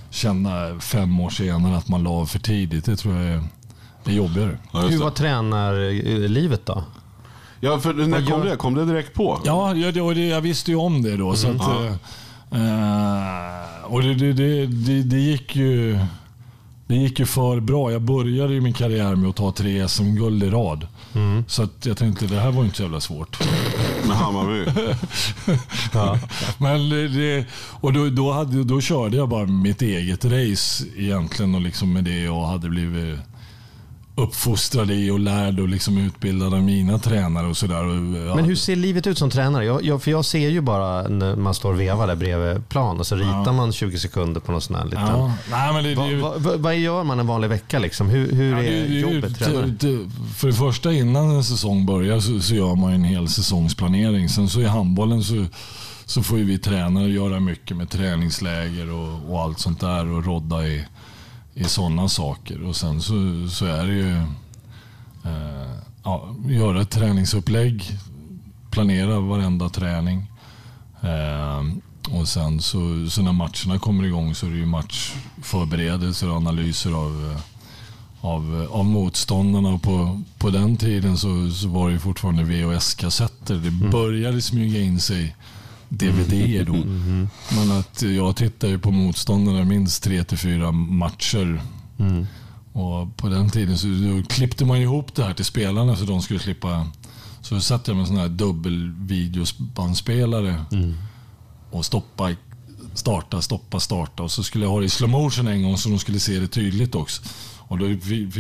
känna fem år senare att man la av för tidigt. Det tror jag är, är jobbigare. Ja, Hur var tränarlivet då? Ja, för när kom det? Kom det direkt på? Ja, ja det, och det, jag visste ju om det då. Så att, Ja. eh, och det, det, det, det, det gick ju... Det gick ju för bra. Jag började ju min karriär med att ta tre SM-guld i rad. Så att jag tänkte det här var inte så jävla svårt. *laughs* Med Hammarby? *laughs* Men det- och då, då, hade, då körde jag bara mitt eget race egentligen och liksom med det och hade blivit uppfostrad i och lärd och liksom utbildad av mina tränare och sådär. Ja, Men hur ser livet ut som tränare? Jag, jag, för jag ser ju bara när man står och vevar där bredvid plan och så ritar man 20 sekunder på någon sån här liten... ja, nej, men det, Va, va, va, vad gör man en vanlig vecka liksom? Hur, hur Ja, är det- jobbet tränare? För det första innan en säsong börjar så, så gör man en hel säsongsplanering. Sen så i handbollen så, så får ju vi tränare göra mycket med träningsläger och, och allt sånt där och rodda i, i sådana saker. Och sen så, så är det ju eh, ja, göra ett träningsupplägg, planera varenda träning. Eh, och sen så, så när matcherna kommer igång så är det ju matchförberedelser och analyser av eh, av, av motståndarna. Och på, på den tiden så, så var det ju fortfarande VHS-kassetter. Det började smyga in sig DVD då. Men att jag tittade ju på motståndarna minst tre till fyra matcher. Och på den tiden så klippte man ihop det här till spelarna så de skulle slippa. Så satt jag med en sån här dubbelvideobandspelare och stoppa, starta, stoppa, starta. Och så skulle jag ha det i slow motion en gång så de skulle se det tydligt också. Och då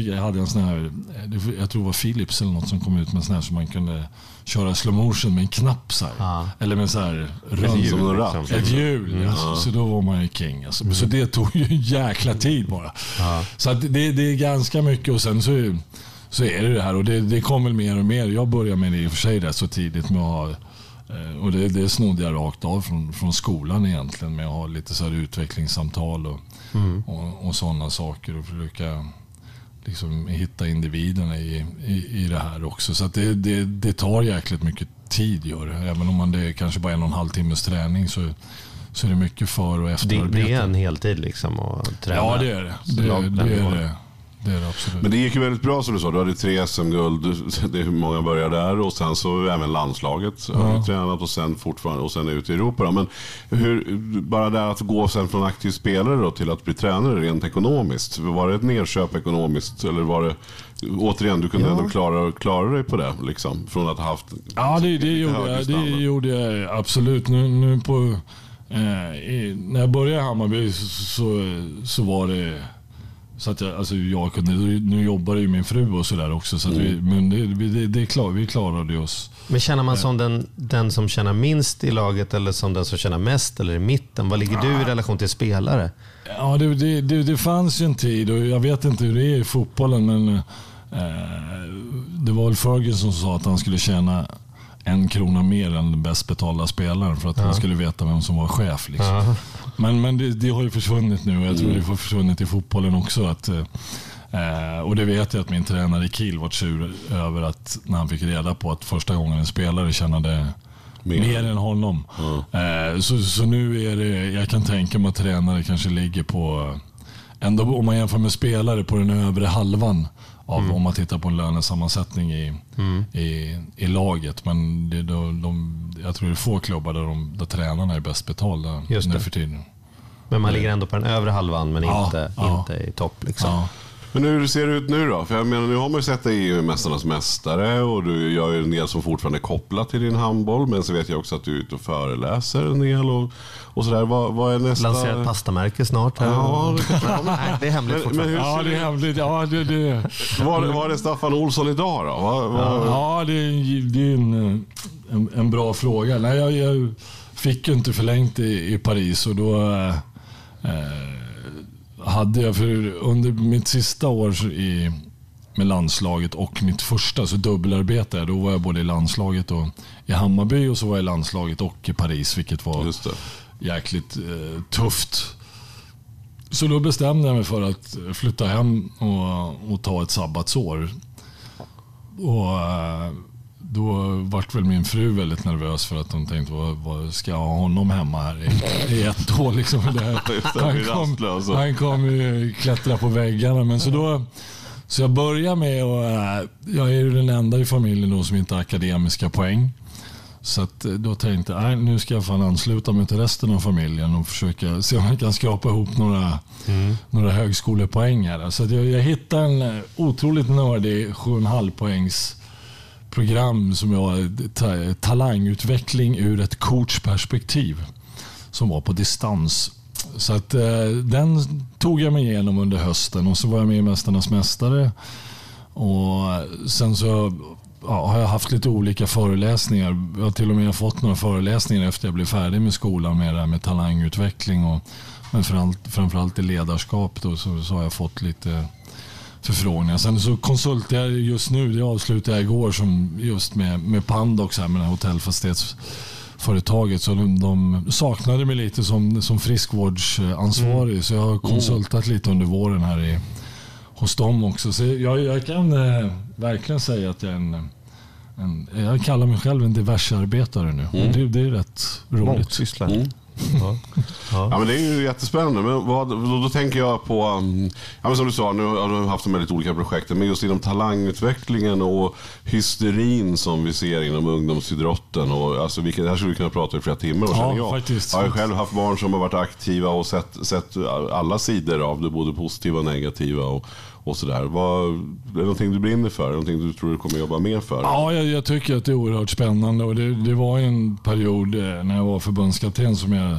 jag hade en sån här, det- jag tror det var Philips eller något som kom ut med en sån här som man kunde köra slow motion med en knapp så här. Ja. Eller med så här rund, ratt. liksom. ett hjul. ja. Så då var man ju king. Alltså. Så det tog ju en jäkla tid bara. Så att det, det är ganska mycket och sen så är, så är det det här och det, det kommer mer och mer. Jag började med det i och för sig rätt så tidigt med att ha eh, och det, det snodde jag rakt av från, från skolan egentligen med att ha lite så här utvecklingssamtal och, och, och sådana saker och försöka liksom hitta individerna i, i, i det här också. Så det, det, det tar jäkligt mycket tid gör det. Även om man det är kanske bara en och en halv timmes träning så, så är det mycket för och Det, efterarbete. det är en heltid liksom att träna. Ja det är det. Det, lag- det, är det. Det är det absolut. Men det gick ju väldigt bra som du sa. Du hade tre SM-guld. *laughs* Det är hur många började där. Och sen så även landslaget. Har du tränat och sen fortfarande och sen ut i Europa. Då. Men hur, bara där att gå sen från aktiv spelare då till att bli tränare rent ekonomiskt. Var det ett nedköp ekonomiskt? Eller var det återigen, du kunde ändå klara, klara dig på det? Liksom, från att ha haft Ja, det, det, gjorde, jag, det gjorde jag absolut. Nu, nu på, eh, i, när jag började i Hammarby så, så, så var det så att jag, alltså jag kunde, nu jobbar ju min fru och sådär också. Så att vi, men det, det, det är klart, vi klarade oss. Men känner man som den, den som tjänar minst i laget eller som den som tjänar mest eller i mitten? Vad ligger du i relation till spelare? Ja, det, det, det, det fanns ju en tid och jag vet inte hur det är i fotbollen men eh, det var väl Ferguson som sa att han skulle tjäna en krona mer än den bäst betalda spelaren för att han skulle veta vem som var chef. Liksom. Men, men det, det har ju försvunnit nu och jag tror det har försvunnit i fotbollen också. Att, eh, och det vet jag att min tränare Kiel var sur över att när han fick reda på att första gången en spelare tjänade Mer. mer, än honom. Eh, så, så nu är det, jag kan tänka mig att tränare kanske ligger på, ändå om man jämför med spelare, på den övre halvan. Av, Om man tittar på en lönesammansättning i, i, i laget. Men det, de, de, jag tror det är få klubbar där, de, där tränarna är bäst betalda Just nu för tiden. Men man ligger ändå på den övre halvan men Ja, inte, ja. inte i topp. Liksom. Ja. Men hur ser det ut nu då? För jag menar, nu har man ju sett dig i Mästarnas Mästare och du gör ju en del som fortfarande är kopplat till din handboll. Men så vet jag också att du är ute och föreläser en del och, och sådär. Vad, vad är nästa... Lanserar ett pastamärke snart. Här. Ja, det. *laughs* Nej, det är hemligt Men, men fortfarande. hur ja, det är hemligt. Ja, det, det, Var, var är Staffan Olsson idag då? Vad, vad... Ja, det är, det är en, en, en bra fråga. Nej, jag, jag fick ju inte förlängt i, i Paris och då eh, hade jag, för under mitt sista år i, med landslaget och mitt första så dubbelarbetade jag. Då var jag både i landslaget och i Hammarby och så var jag i landslaget och i Paris, vilket var jäkligt eh, tufft. Så då bestämde jag mig för att flytta hem och, och ta ett sabbatsår. Och eh, då vart väl min fru väldigt nervös för att hon tänkte, vad, vad ska jag ha honom hemma här i, i ett år? Liksom. *laughs* Han, blir kom, rastlös och- han kom ju klättra på väggarna. Men så, då, så jag börjar med att, jag är ju den enda i familjen då som inte har akademiska poäng. Så att eh, då tänkte jag, nu ska jag fan ansluta mig till resten av familjen och försöka se om jag kan skrapa ihop några, några högskolepoäng här. Så att jag, jag hittade en eh, otroligt nördig 7,5 poängs program som jag ta, talangutveckling ur ett coachperspektiv som var på distans. Så att eh, den tog jag mig igenom under hösten och så var jag med i Mästarnas Mästare. Och sen så ja, har jag haft lite olika föreläsningar. Jag har till och med fått några föreläsningar efter jag blev färdig med skolan med det här med talangutveckling och men framförallt, framförallt i ledarskap då, så, så har jag fått lite förfrågningar. Sen så konsultar jag just nu, det avslutade jag igår som just med, med Pandox här med det här hotellfastighetsföretaget. Så de, de saknade mig lite som, som friskvårdsansvarig så jag har konsultat lite under våren här i, hos dem också. Så jag, jag kan eh, verkligen säga att jag är en, en jag kallar mig själv en diversarbetare nu. Det, det är rätt roligt. Mångsysslare. Mm. Ja. Ja. Ja, men det är ju jättespännande. Men vad, då, då tänker jag på, um, ja, men som du sa, nu har du haft de här lite olika projekten, men just inom talangutvecklingen och hysterin som vi ser inom ungdomsidrotten. Och, alltså, vilket, det här skulle vi kunna prata i flera timmar. Ja, känner jag. faktiskt. Jag har själv haft barn som har varit aktiva och sett, sett alla sidor av det, både positiva och negativa. Och, och sådär. Vad, är det någonting du brinner för? Är det någonting du tror du kommer jobba mer för? Ja, jag, jag tycker att det är oerhört spännande. Och det, det var en period eh, när jag var förbundskapten som jag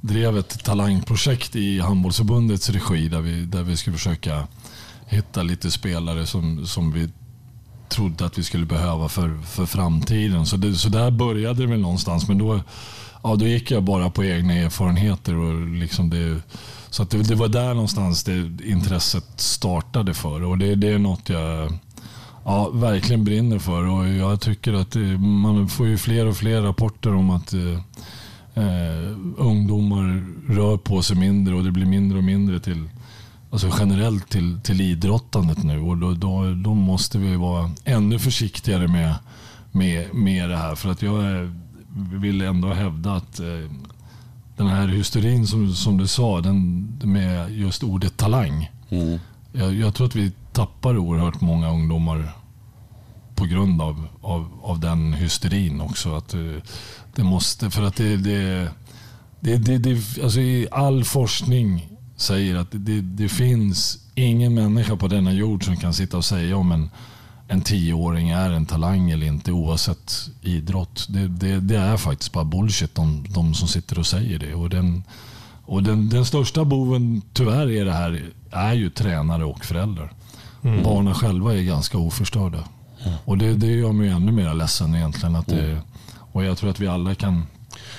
drev ett talangprojekt i handbollsförbundets regi där vi, där vi skulle försöka hitta lite spelare som, som vi trodde att vi skulle behöva för, för framtiden. Så, det, så där började det väl någonstans. Men då, ja, då gick jag bara på egna erfarenheter. Och liksom det, så att det, det var där någonstans det intresset startade för. Och det, det är något jag ja, verkligen brinner för. Och jag tycker att det, man får ju fler och fler rapporter om att eh, eh, ungdomar rör på sig mindre och det blir mindre och mindre till alltså generellt till, till idrottandet nu. Och då, då, då måste vi vara ännu försiktigare med, med, med det här. För att jag är vill ändå hävda att eh, den här hysterin som, som du sa, den, med just ordet talang. Mm. jag, jag tror att vi tappar oerhört många ungdomar på grund av, av, av den hysterin också. Att det, det måste, för att det, det, det, det, det alltså i all forskning säger att det, det finns ingen människa på denna jord som kan sitta och säga om en, en tioåring är en talang eller inte oavsett idrott. Det, det, det är faktiskt bara bullshit de, de som sitter och säger det. Och den, och den, den största boven tyvärr är det här är ju tränare och föräldrar. Mm. Barnen själva är ganska oförstörda. Mm. Och det, det gör mig ännu mer ledsen egentligen. Att det, mm. och jag tror att vi alla kan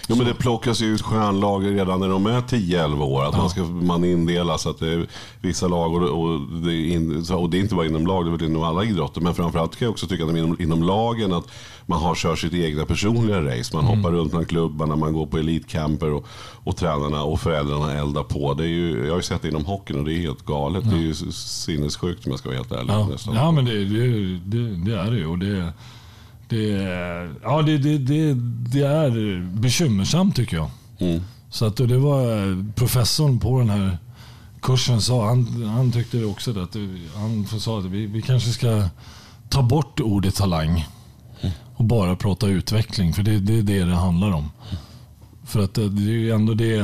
Jo, men det plockas ju ut stjärnlag redan när de är 10-11 år. Att ja. man ska man indela så att det är vissa lag och, och, det är in, och det är inte bara inom lag, det är väl inom alla idrotter. Men framförallt kan jag också tycka att inom, inom lagen att man har kört sitt egna personliga race. Man mm. hoppar runt bland klubbarna, man går på elitcamper och, och tränarna och föräldrarna eldar på. Det är ju, jag har ju sett det inom hockeyn och det är helt galet. Ja. Det är ju sinnessjukt om jag ska vara helt ärlig. Ja, ja men det, det, det, det är det ju. Det, ja, det, det, det, det är bekymmersamt tycker jag. Mm. Så att, det var professorn på den här kursen sa, han, han tyckte också att han sa att vi, vi kanske ska ta bort ordet talang och bara prata utveckling. För det, det är det det handlar om. För att det är ju ändå det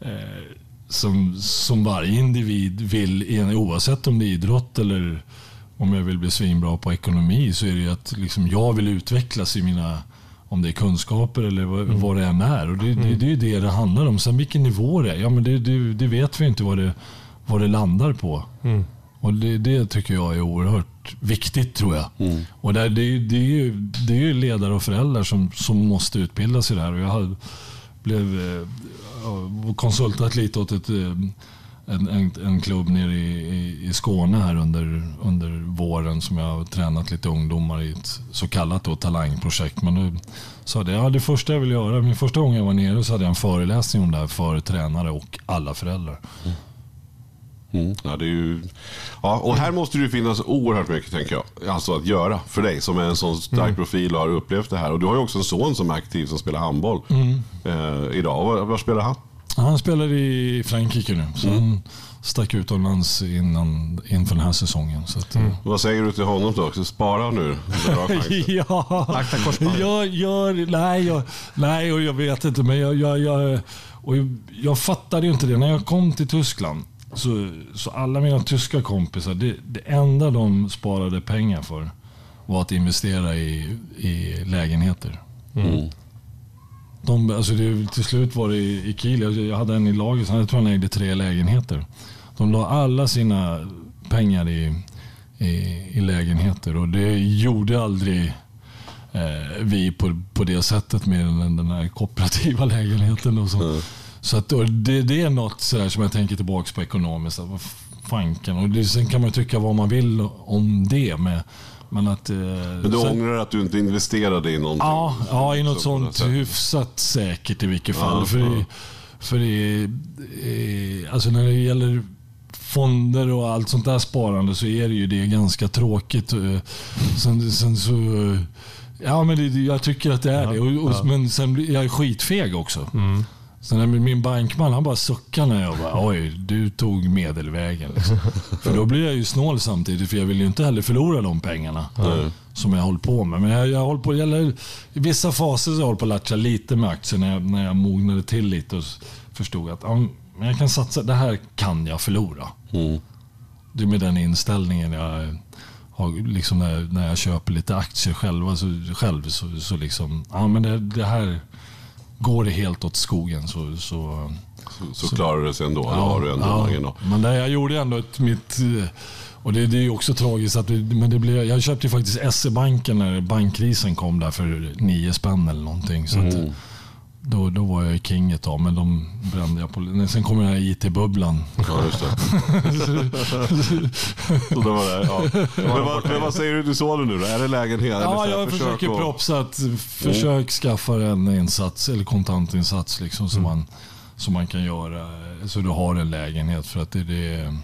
eh, som, som varje individ vill, oavsett om det är idrott eller om jag vill bli svinbra på ekonomi så är det ju att liksom jag vill utvecklas i mina om det är kunskaper eller vad, mm. vad det än är. Och det, det, det är ju det det handlar om. Sen vilken nivå det är, ja, men det, det, det vet vi inte vad det, vad det landar på. Mm. Och det, det tycker jag är oerhört viktigt tror jag. Mm. Och där, det, det, är ju, det är ju ledare och föräldrar som, som måste utbildas i det här. Och jag hade, blev eh, konsultat lite åt ett eh, en, en, en klubb nere i, i, Skåne här under, under våren som jag har tränat lite ungdomar i ett så kallat då, talangprojekt. Men nu sa det, ja, det första jag vill göra, min första gång jag var nere så hade jag en föreläsning om det här för tränare och alla föräldrar. Mm. Mm. Ja, det är ju, ja, och här måste det ju finnas oerhört mycket tänker jag. Alltså att göra för dig som är en sån stark mm. profil och har upplevt det här. Och du har ju också en son som är aktiv som spelar handboll mm. eh, idag. Var, var spelar han? Han spelar i Frankrike nu. Så mm. han stack utomlands innan, inför den här säsongen. Så att, mm. Vad säger du till honom då? Så spara nu. *laughs* ja, jag gör... Nej, jag, nej, och jag vet inte. Men jag, jag, jag, och jag, jag fattade ju inte det. När jag kom till Tyskland så, så alla mina tyska kompisar, det, det enda de sparade pengar för var att investera i, i lägenheter. Mm. De, alltså det, till slut var det i, i Kiel, jag, hade en i laget, jag tror han ägde tre lägenheter. De la alla sina pengar i, i, i lägenheter och det gjorde aldrig eh, vi på, på det sättet med den, den här kooperativa *laughs* lägenheten. Och så. Mm. Så att, det, det, är något sådär som jag tänker tillbaka på ekonomiskt. vad fanken. Och det, sen kan man tycka vad man vill om det. Med, men, att, eh, men du så, ångrar att du inte investerade i någonting? Ja, ja i något sånt hyfsat säkert i vilket fall. Ja, för ja. Det, för det, alltså när det gäller fonder och allt sånt där sparande så är det ju det ganska tråkigt. Eh, sen, sen så... Ja, men det, jag tycker att det är ja, det. Och, och, men sen jag är skitfeg också. Mm. Så när min bankman han bara suckade när jag bara, oj, du tog medelvägen. Liksom. *laughs* för då blir jag ju snål samtidigt, för jag vill ju inte heller förlora de pengarna mm. som jag håller på med. Men jag, jag håller på, jag, I vissa faser så jag håller på att latcha lite med aktier när jag, när jag mognade till lite och förstod att ja, jag kan satsa, det här kan jag förlora. Mm. Det är med den inställningen jag har, liksom när, när jag köper lite aktier själva, så, själv så, så liksom, ja men det, det här går det helt åt skogen så... Så, så, så klarar det sig ändå? Ja, har du ändå ja, men det, jag gjorde ändå ett, mitt... Och det, det är också tragiskt att men det blev, jag köpte ju faktiskt SE-banken när bankkrisen kom där för nio spänn eller någonting. Så mm. att, då, då var jag king ett tag, men de brände jag på. Sen kom den här IT-bubblan. Ja, just det. *laughs* så det var det, ja. men, vad, men vad säger du till sonen nu då? Är det lägenhet? Ja, jag försöker och... propsa att försök mm. skaffa en insats eller kontantinsats liksom, som, mm. man, som man kan göra. Så du har en lägenhet. För att det, det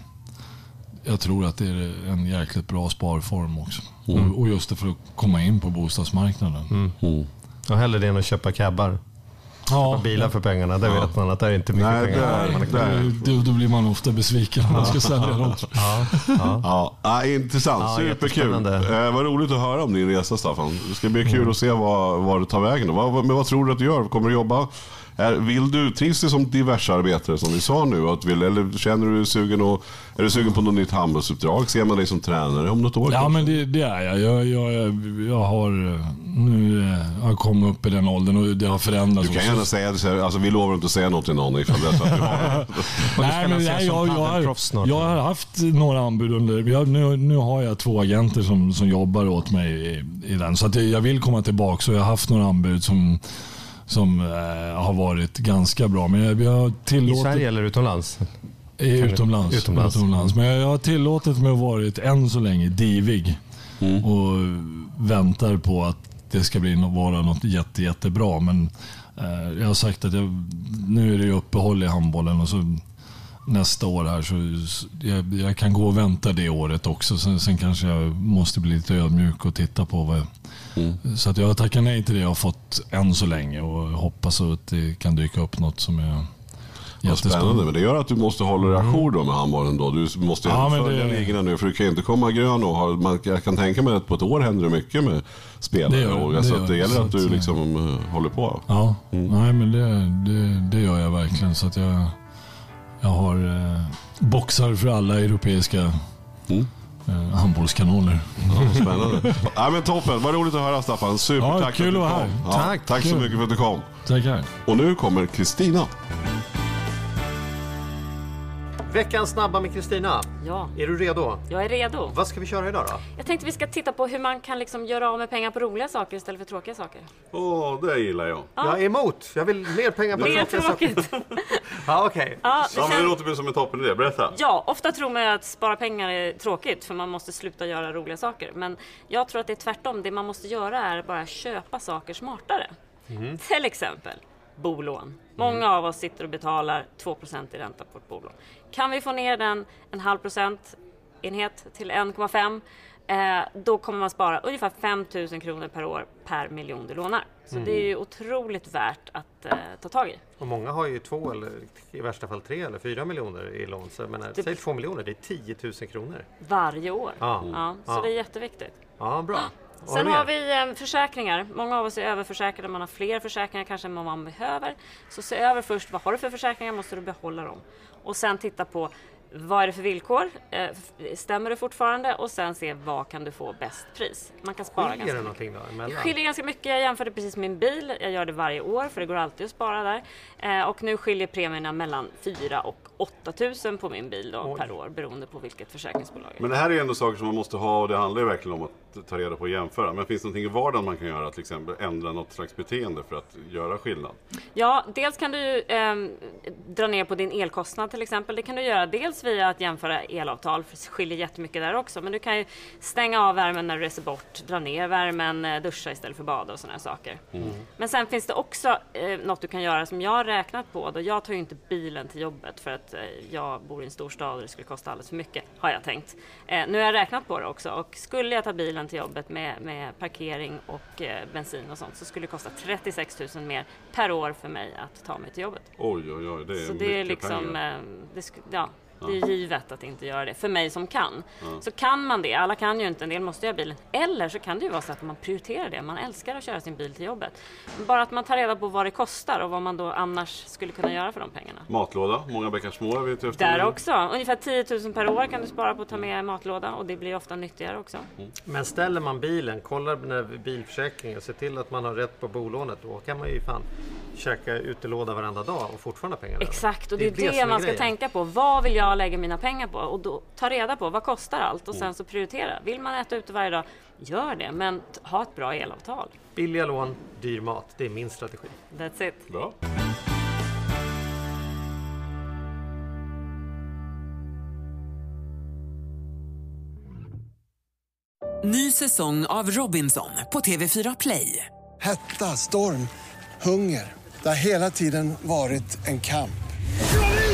jag tror att det är en jäkligt bra sparform också. Mm. Och, och just det för att komma in på bostadsmarknaden. Mm. Och hellre det än att köpa cabbar. Köpa bilar för pengarna, det vet man att det är inte mycket Nej, pengar. där- där. Då, då blir man ofta besviken om man ska sälja något. Ja, ja. Ja, ja, intressant. Ja, Superkul. Eh, vad roligt att höra om din resa Staffan. Det ska bli kul att se vad, vad du tar vägen. Vad- men vad tror du att du gör? Kommer du jobba? Är, vill du, trivs du som diversarbetare som vi sa nu? Att vill, eller känner du dig sugen, och, är du sugen på något nytt handbollsuppdrag? Ser man dig som tränare om något år? Ja, kanske? men det, det är jag. Jag, jag, jag har nu eh, har jag kommit upp i den åldern och det har förändrats. Du kan också. gärna säga det, alltså, vi lovar inte att säga något till någon ifall det är så att du har Nej, men nej, jag, jag, jag har haft några anbud under... Jag, nu, nu har jag två agenter som, som jobbar åt mig i, i den. Så att jag, jag vill komma tillbaka och jag har haft några anbud som, som eh, har varit ganska bra. Men jag, jag har I tillåtit... Sverige eller utomlands? Utomlands. Utomlands. utomlands. Men jag har tillåtit mig att varit än så länge divig. Och väntar på att det ska bli, vara något jätte, jättebra. Men eh, jag har sagt att jag, nu är det uppehåll i handbollen och så nästa år här så jag, jag kan gå och vänta det året också. Sen, sen kanske jag måste bli lite ödmjuk och titta på vad jag, Så att jag har tackat nej till det jag har fått än så länge och hoppas att det kan dyka upp något som är Vad spännande, men det gör att du måste hålla dig ajour då med handbollen då. Du måste Ja, följa det- ligorna nu för du kan ju inte komma grön och ha, man, jag kan tänka mig att på ett år händer det mycket med spelare. Det gör det, och, det så gör det det. gäller att du liksom eh, håller på. Ja, nej men det, det, det gör jag verkligen. Så att jag, jag har eh, boxar för alla europeiska Mm. eh, handbollskanoner. Ja, spännande. ja, men toppen, vad roligt att höra Staffan. Supertack Ja, kul att du här. kom. Ja, Tack, tack så mycket för att du kom. Tackar. Och nu kommer Kristina. Veckans snabba med Kristina. Ja, Är du redo? jag är redo. Vad ska vi köra idag då? Jag tänkte vi ska titta på hur man kan liksom göra av med pengar på roliga saker istället för tråkiga saker. Åh, det gillar jag. Jag är emot. Jag vill mer pengar på är tråkiga saker. tråkigt. *laughs* Ja, okej. Ja, det Ja, men det låter väl som en toppen idé. Berätta. ja, ofta tror man att spara pengar är tråkigt för man måste sluta göra roliga saker. Men jag tror att det är tvärtom. Det man måste göra är bara köpa saker smartare. Till exempel bolån. Många av oss sitter och betalar 2% i ränta på ett bolån. Kan vi få ner den en halv procentenhet till 1,5 eh, då kommer man spara ungefär 5 000 kronor per år per miljon du lånar. Så det är ju otroligt värt att eh, ta tag i. Och många har ju två eller i värsta fall tre eller fyra miljoner i lån. Så jag menar, Det- säg två miljoner, det är 10 000 kronor. Varje år. Ja. Ja, så Ja. det är jätteviktigt. Ja, bra. Sen har vi eh, försäkringar. Många av oss är överförsäkrade, man har fler försäkringar kanske än vad man behöver. Så se över först, vad har du för försäkringar? Måste du behålla dem? Och sen titta på vad är det för villkor? Eh, Stämmer det fortfarande? Och sen se vad kan du få bäst pris? Man kan spara Skiljer ganska det mycket. någonting då? Det skiljer ganska mycket. Jag jämförde precis min bil. Jag gör det varje år för det går alltid att spara där. Eh, och nu skiljer premierna mellan 4 och 8 000 på min bil då, per år beroende på vilket försäkringsbolag. Men det här är ju ändå saker som man måste ha och det handlar ju verkligen om att ta reda på och jämföra. Men finns det någonting i vardagen man kan göra, till exempel ändra något slags beteende för att göra skillnad? Ja, dels kan du ehm, dra ner på din elkostnad till exempel. Det kan du göra dels via att jämföra elavtal, för det skiljer jättemycket där också. Men du kan ju stänga av värmen när du reser bort, dra ner värmen, eh, duscha istället för bada och sådana saker. Men sen finns det också eh, något du kan göra som jag har räknat på. Då. Jag tar ju inte bilen till jobbet för att eh, jag bor i en stor stad och det skulle kosta alldeles för mycket, har jag tänkt. Eh, nu har jag räknat på det också och skulle jag ta bilen till jobbet med, med parkering och eh, bensin och sånt så skulle det kosta 36 000 mer per år för mig att ta mig till jobbet. Oj, oj, oj. Det är Så mycket det är liksom, pengar. eh, det, sk- ja, det är givet att inte göra det, för mig som kan. Så kan man det, alla kan ju inte, en del måste ju ha bilen. Eller så kan det ju vara så att man prioriterar det, man älskar att köra sin bil till jobbet. Bara att man tar reda på vad det kostar och vad man då annars skulle kunna göra för de pengarna. Matlåda, många bäckar små ute efter. Där också, ungefär 10 000 per år kan du spara på att ta med matlåda och det blir ofta nyttigare också. Men ställer man bilen, kollar när bilförsäkringen, se till att man har rätt på bolånet. Då kan man ju fan käka utelåda varenda dag och fortfarande ha pengar. Exakt, och det är det, är man ska grejen. tänka på. Vad vill jag lägga mina pengar på? Och då ta reda på vad kostar allt och sen så prioritera. Vill man äta ute varje dag, gör det. Men ha ett bra elavtal. Billiga lån, dyr mat. Det är min strategi. That's it. Bra. Ny säsong av Robinson på TV4 Play. Hetta, storm, hunger. Det har hela tiden varit en kamp.